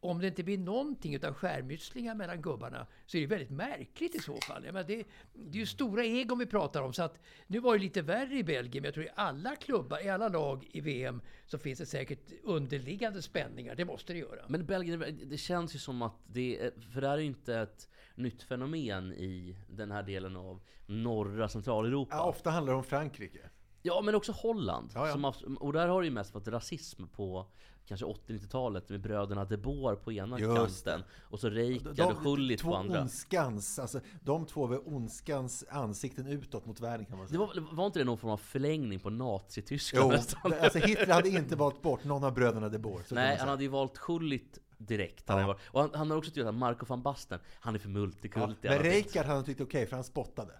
Om det inte blir någonting utav skärmytslingar mellan gubbarna så är det väldigt märkligt i så fall. Jag menar, det, det är ju stora egon vi pratar om. Så att, nu var det lite värre i Belgien, men jag tror i alla klubbar, i alla lag i VM så finns det säkert underliggande spänningar. Det måste det göra. Men Belgien, det känns ju som att det för det här är ju inte ett nytt fenomen i den här delen av norra Centraleuropa. Ja, ofta handlar det om Frankrike. Ja, men också Holland. Ja, ja. Som och där har det ju mest varit rasism på kanske 80-90-talet med bröderna De Boer på ena Just kanten och så Reykjad De- och Schullit på andra. ondskans, alltså de två var ondskans ansikten utåt mot världen kan man Det säga. var, var inte det någon form av förlängning på Nazityskland Jo, det- alltså Hitler hade inte valt bort någon av bröderna de Boer. Nej, han hade ju valt Schullit direkt. Han Ja. varit, och han, han har också tyckt att Marco van Basten, han är för Ja, multikulti. men. Reykjard hade tyckt okej, för han spottade.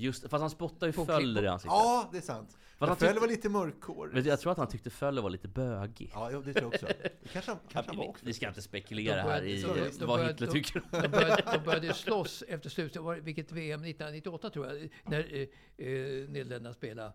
Just fast han spottar ju Föller i ansiktet. Ja, det är sant. Men han Föll tyckte- var lite mörkhårig. Men jag tror att han tyckte Föller var lite bögig. Ja, det tror jag också. Det kanske han, [laughs] kanske han var vi, också. vi ska inte spekulera De här började- i så- de vad började- Hitler de- tycker. De började, de började slåss efter slutet, vilket VM 1998 tror jag, när eh, eh, Nederländerna spelade.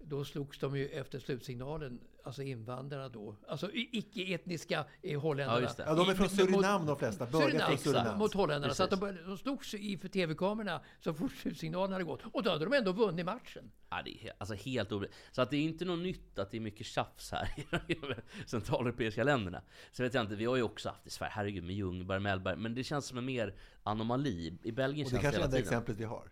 Då slogs de ju efter slutsignalen, alltså invandrarna då, alltså icke-etniska eh, holländarna. Ja, just det. Ja, de är från Surinam de flesta. Börjar Surinam, från Surinam. mot holländarna. Så att de, Precis. de slogs inför tv-kamerorna så fort slutsignalen hade gått. Och då hade de ändå vunnit matchen. Ja, det är alltså helt obe- Så att det är inte något nytt att det är mycket tjafs här i de centraleuropeiska länderna. Så vet jag inte, vi har ju också haft i Sverige, herregud med Ljungberg, Mellberg, men det känns som en mer anomali. I Belgien Och det känns kanske är hela det enda tiden. exemplet vi har.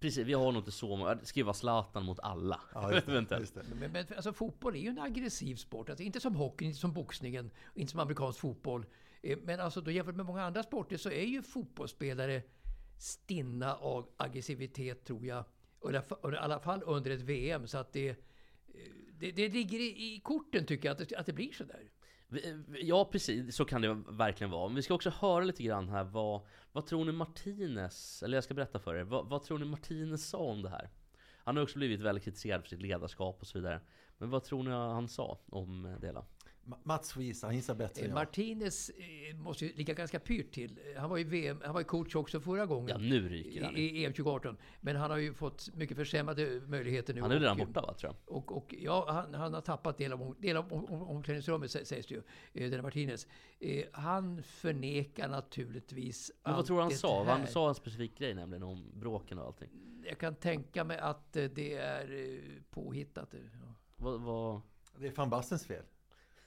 Precis, vi har nog inte så många, vara Zlatan mot alla. Ja, just det, [laughs] just det. Men, men alltså, fotboll är ju en aggressiv sport. Alltså, inte som hockey, inte som boxningen, inte som amerikansk fotboll. Eh, Men alltså, då jämfört med många andra sporter så är ju fotbollsspelare stinna av aggressivitet tror jag. Och i alla fall- och i alla fall under ett VM. Så att det, eh, det, det ligger i, i korten tycker jag att det, att det blir så där. Ja precis, så kan det verkligen vara. Men vi ska också höra lite grann här vad, vad tror ni Martinez, eller jag ska berätta för er, vad, vad tror ni Martinez sa om det här? Han har också blivit väldigt kritiserad för sitt ledarskap och så vidare. Men vad tror ni han sa om det hela? Ma- Mats får gissa, han gissar bättre än jag. Martinez eh, måste ju ligga ganska pyrt till. Han var ju VM, han var ju coach också förra gången. Ja, nu ryker han. I, i EM 2018. Men han har ju fått mycket försämrade möjligheter nu. Han är redan och- borta va, tror jag? Och, och ja, han, han har tappat del av, del av om, om, omklädningsrummet sä- sägs det ju, eh, den Martinez. Eh, han förnekar naturligtvis Men vad tror du han sa? här. Han sa en specifik grej nämligen om bråken och allting. Jag kan tänka mig att det är påhittat. Ja. Vad, vad... Det är fan Bastens fel.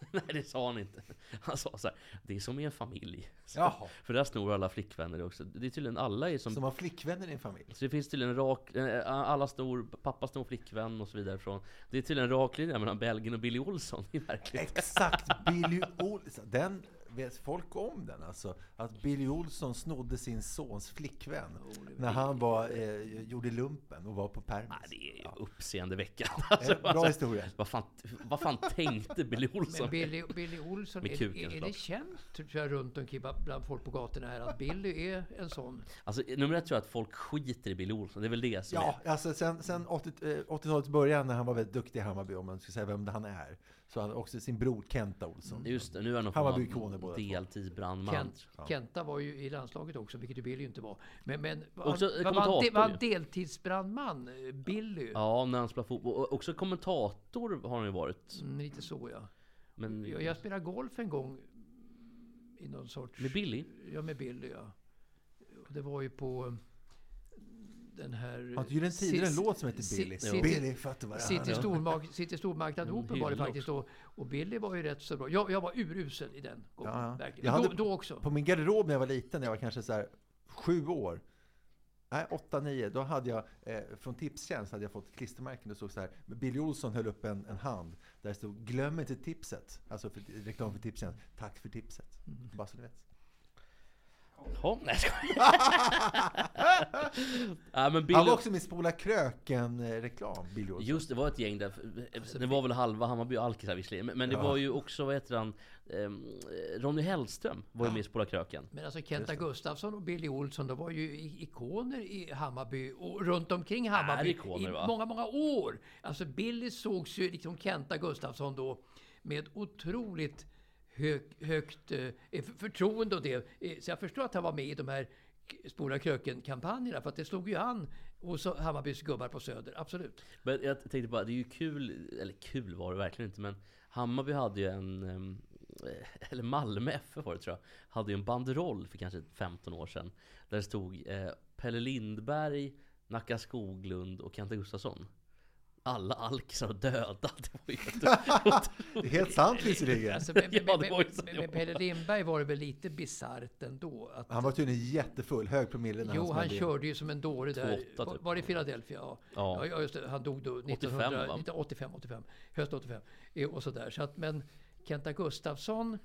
[laughs] Nej det sa han inte. Han sa så här, det är som i en familj. Så, Jaha. [laughs] För där snor alla flickvänner också. Det är tydligen alla är som... Som har flickvänner i en familj. Så det finns tydligen rak, eh, alla snor, pappa snor flickvän och så vidare från Det är tydligen en rak linje mellan Belgien och Billy Olsson, är märkligt Exakt! Billy [laughs] Olsson. Den vet folk om den alltså. Att Billy Olsson snodde sin sons flickvän. när han var, eh, gjorde lumpen och var på permis. Nej, det är ju uppseendeväckande alltså, Eh, bra historia. Vad fan, vad fan tänkte Billy [laughs] Olsson? Men Billy, Billy Olsson, Med är, kuken, är, är det känt tror jag, runt omkring bland folk på gatorna här att Billy är en sån? Alltså nummer ett tror jag att folk skiter i Billy Olsson, det är väl det som Ja, alltså sen, sen 80, eh, 80-talets början när han var väldigt duktig i Hammarby, om man ska säga vem han är. Så han också sin bror Kenta Olsson. är Just det, nu är han Hammarby-ikoner båda deltidsbrandman Kent, Kenta var ju i landslaget också, vilket ju Billy inte var. Men, men var, Också han, var, han, kommentator var han deltidsbrandman? Billy? Ja, när han spelar fotboll. Och också kommentator har han ju varit. Mm, lite så ja. Men Jag, jag spelade golf en gång i någon sorts... med Billy? Ja, med Billy ja. Och det var ju på... den här... Har inte Gyllene Tider en låt som heter Billy? City- Billy fattar vad City, stormark, City stormarknad En Open var det faktiskt då. Och Billy var ju rätt så bra. Jag, jag var urusel i den gången. Ja, ja. Verkligen. Jag hade då, då också. På min garderob när jag var liten, när jag var kanske så här sju år, nej åtta, nio, då hade jag eh, från Tipstjänst hade jag fått klistermärken det stod så här, Billy Olsson höll upp en, en hand där det stod glöm inte tipset, alltså för, reklam för Tipstjänst, tack för tipset. Mm. Bara så ni vet. Ja, nej [laughs] ja, men Bill, Han var också min Spola Kröken-reklam, Billy Olsson. Just det, var ett gäng där. Det var väl halva Hammarby och alkisar visserligen. Men, det Ja. var ju också, vad heter han? Um, Ronny Hellström var ju med i Spola Kröken. Men alltså Kenta Gustafsson och Billy Olsson, de var ju i- ikoner i Hammarby och runt omkring Hammarby ikoner, i va? många, många år. Alltså Billy sågs ju liksom Kenta Gustafsson då med otroligt hög, högt eh, förtroende och det. Så jag förstår att han var med i de här Spola Kröken-kampanjerna för att det slog ju an hos Hammarbys gubbar på Söder, absolut. Men jag tänkte bara, det är ju kul, eller kul var det verkligen inte men Hammarby hade ju en, ehm, [laughs] eller Malmö FF var det tror jag, hade ju en banderoll för kanske 15 år sedan. Där det stod eh, Pelle Lindberg, Nacka Skoglund och Kenta Gustafsson. Alla alkisar och döda. Det var ju [laughs] Det är helt sant visserligen. Alltså, med, med. Pelle Lindberg var det väl lite bisarrt ändå. Att, Han var tydligen jättefull, hög promille när Jo, han han körde ju som en dåre där. 2,8 Var, typ. var det Philadelphia? Ja. Ja. Ja, just det. Han dog då 85, 1900, va? 1985, 85, höst 85. eh, Och sådär. Så att, men Kenta Gustafsson,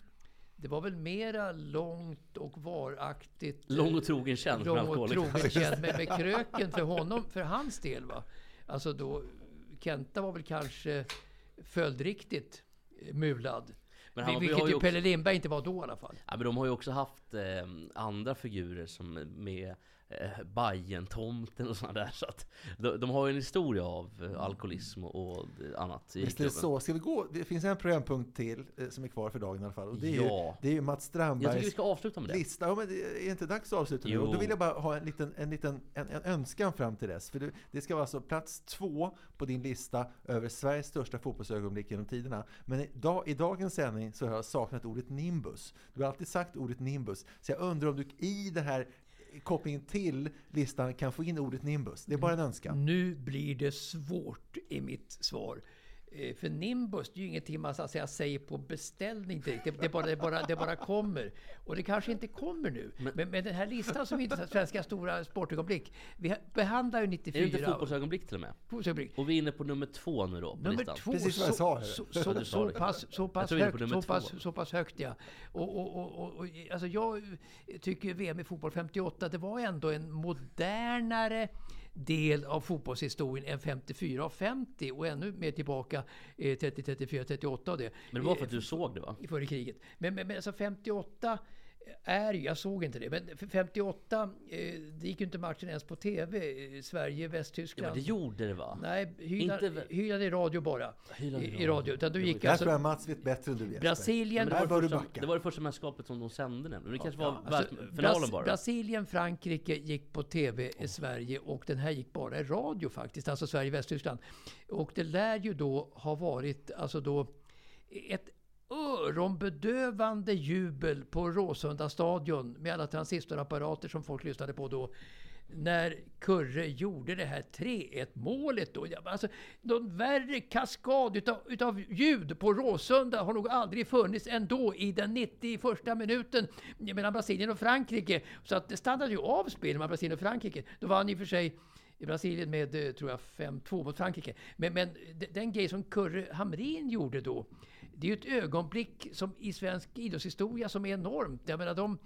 det var väl mera långt och varaktigt. eh, Lång och trogen tjänst med Lång och alkoholiker. trogen tjänst med, med kröken för honom, för hans del. Va? Alltså då, Kenta var väl kanske följdriktigt eh, mulad. Men Hammarby Vilket ju ju Pelle Lindberg inte var då i alla fall. Ja, men de har ju också haft eh, andra figurer som med eh, Bajen-tomten och sådana där. Så att de, de har ju en historia av eh, alkoholism och, annat i Visst är det så. Ska vi gå? Det finns en programpunkt till eh, som är kvar för dagen i alla fall. Och det är, Ja. ju, det är ju Mats Jag Strandbergs tycker vi ska avsluta med det. lista. Ja, men det är inte dags att avsluta nu? Och då vill jag bara ha en liten, en liten en, en önskan fram till dess. För det, det ska vara alltså plats två på din lista över Sveriges största fotbollsögonblick genom tiderna. Men i, dag, i dagens sändning så har jag saknat ordet nimbus. Du har alltid sagt ordet nimbus. Så jag undrar om du i det här kopplingen till listan kan få in ordet nimbus. Det är bara en önskan. Nu blir det svårt i mitt svar. Eh, För Nimbus, det är ju ingenting man så att säga, säger på beställning direkt. Det, det, bara, det, bara, det bara kommer. Och det kanske inte kommer nu. Men, men, den här listan som heter Svenska stora sportögonblick. Vi behandlar ju 94. Är det inte fotbollsögonblick till och med? fotbollsögonblick. Och vi är inne på nummer två nu då på Nummer listan. två, Precis vad jag sa, så, så, så, så, pass, så Jag pass högt, så pass, så pass högt ja. Och, och, och, och, och, alltså jag tycker VM i fotboll 58, det var ändå en modernare del av fotbollshistorien än 54 och 50 och ännu mer tillbaka eh, 30, 34, 38 av det. Men det var för Eh, att du såg det va? före kriget. Men, men, men alltså 58 är jag såg inte det, men 58, eh, det gick ju inte matchen ens på TV. eh, Sverige, Ja, Västtyskland. men det gjorde det va? Nej, hyrade, Inte- i radio bara. Hyrade i radio. Utan du gick Där alltså tror jag Mats vet bättre än du Jesper. Brasilien, det, var första, backa. det var det första mästerskapet som de sände nämligen. Det kanske var Ja, alltså, Bras- bara. Brasilien, Frankrike gick på TV i Sverige och den här gick bara i radio faktiskt. Alltså Sverige-Västtyskland. Och det lär ju då ha varit alltså då ett öronbedövande jubel på Råsunda stadion med alla transistorapparater som folk lyssnade på då. När Kurre gjorde det här 3-1 målet då. Alltså, någon värre kaskad utav, utav ljud på Råsunda har nog aldrig funnits ändå i den 91 minuten mellan Brasilien och Frankrike. Så att det stannade ju av spel mellan Brasilien och Frankrike. Då vann i och för sig i Brasilien med, eh, tror jag, 5-2 mot Frankrike. Men, men den grej som Kurre Hamrin gjorde då, det är ju ett ögonblick som i svensk idrottshistoria som är enormt. Jag menar de,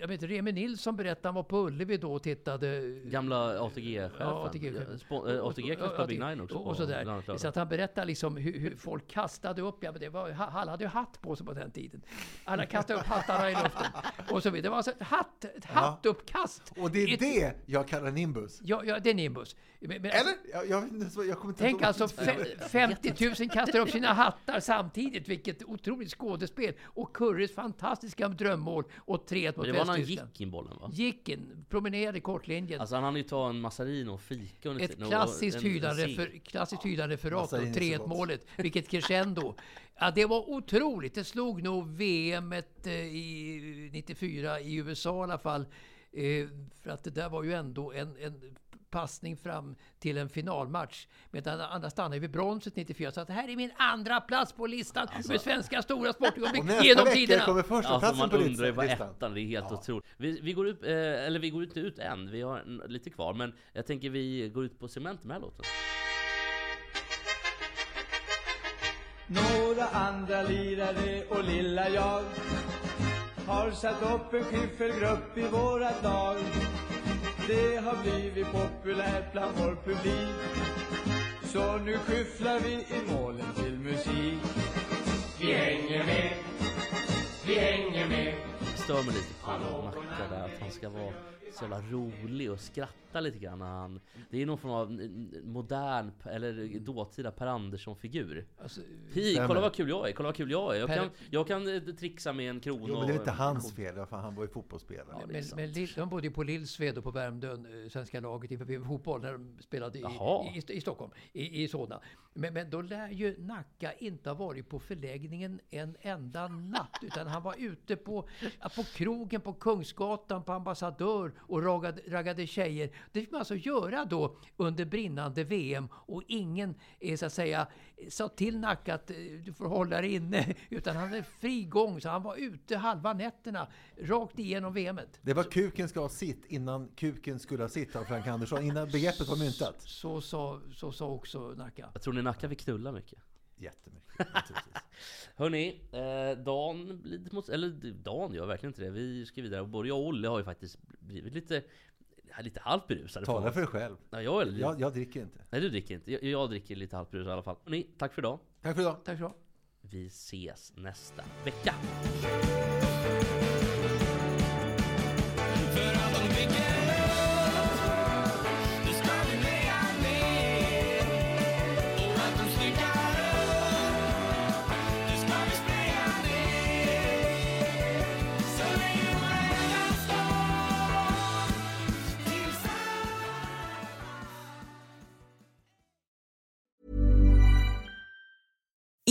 jag vet Remi Nilsson berättade han var på Ullevi då och tittade. Gamla ATG-chefen. Ja. Spon- äh, ATG spela Big Nine också. Och, och sådär. Så att han berättar liksom hur, hur folk kastade upp, ja men det var, alla hade ju hatt på sig på den tiden. Alla kastade upp hattarna i luften. Och så vidare. Det var alltså ett, hatt, ett hattuppkast. Och det är Ett- det jag kallar nimbus. Ja, ja, det är nimbus. Men, men Eller? Jag, jag, så- jag kommer inte Tänk alltså fe- 50 000 kastar upp sina hattar samtidigt. Vilket otroligt skådespel. Och Kurres fantastiska drömmål och 3-1 mot Men det var när han Västtyskland. gick in bollen va? Gick in, promenerade i kortlinjen. Alltså han hann ju ta en Massarino och fika under Ett klassiskt cigg. för, klassiskt hydande referat så 3-1 gott. målet. Vilket crescendo. Ja, det var otroligt. Det slog nog VM i 94 i USA i alla fall. Eh, för att det där var ju ändå en, en passning fram till en finalmatch. Medan andra stannar vid bronset 94. Så att det här är min andra plats på listan med svenska stora sportögonblick Och nästa genom vecka tiderna. kommer första Alltså platsen man på undrar ju vad listan. ettan, det är helt otroligt. Vi, vi går ut, eh, eller vi går inte ut än, vi har lite kvar. Men jag tänker vi går ut på cement med den här låten. Några andra lirare och lilla jag har satt upp en skiffelgrupp i vårat lag. Det har blivit populärt bland vår publik. Så nu skyfflar vi i målen till musik. Vi hänger med, vi hänger med. stör mig lite på Nacka där, att han ska vara så jävla rolig och skratta lite grann när han... Det är någon form av modern, eller dåtida Per Andersson-figur. Alltså, Hi, kolla vad kul jag är, kolla vad kul jag är. Jag Per- kan, jag kan eh, trixa med en krona Jo, men det är inte hans fel, för han var ju fotbollsspelare. Ja, Men, sant. men Lill- de bodde ju på Lillsved och på Värmdön, eh, svenska laget inför fotboll, när de spelade i, i, i, i Stockholm, i, i Solna. Men, men då lär ju Nacka inte ha varit på förläggningen en enda natt, utan han var ute på, på krogen på Kungsgatan, på Ambassadör och raggade, raggade tjejer. Det fick man alltså göra då under brinnande VM och ingen, eh, så att säga, sa till Nacka att eh, du får hålla dig inne, [laughs] utan han hade fri gång, så han var ute halva nätterna, rakt igenom VMet. Det var kuken ska ha sitt innan kuken skulle ha sitt av Frank Andersson, innan begreppet var myntat. Så sa, så sa också Nacka. Jag tror ni Nacka fick knulla mycket. Jättemycket. [laughs] Hörni, eh, Dan, blir lite mot, eller Dan gör verkligen inte det. Vi ska vidare. Och både jag och Olle har ju faktiskt blivit lite, lite halvt berusade. Tala för dig själv. Ja, jag, lite, Jag, jag dricker inte. Nej, du dricker inte. Jag, jag dricker lite halvt berusad i alla fall. Hörni, tack för idag. Tack för idag. Tack så Vi ses nästa vecka.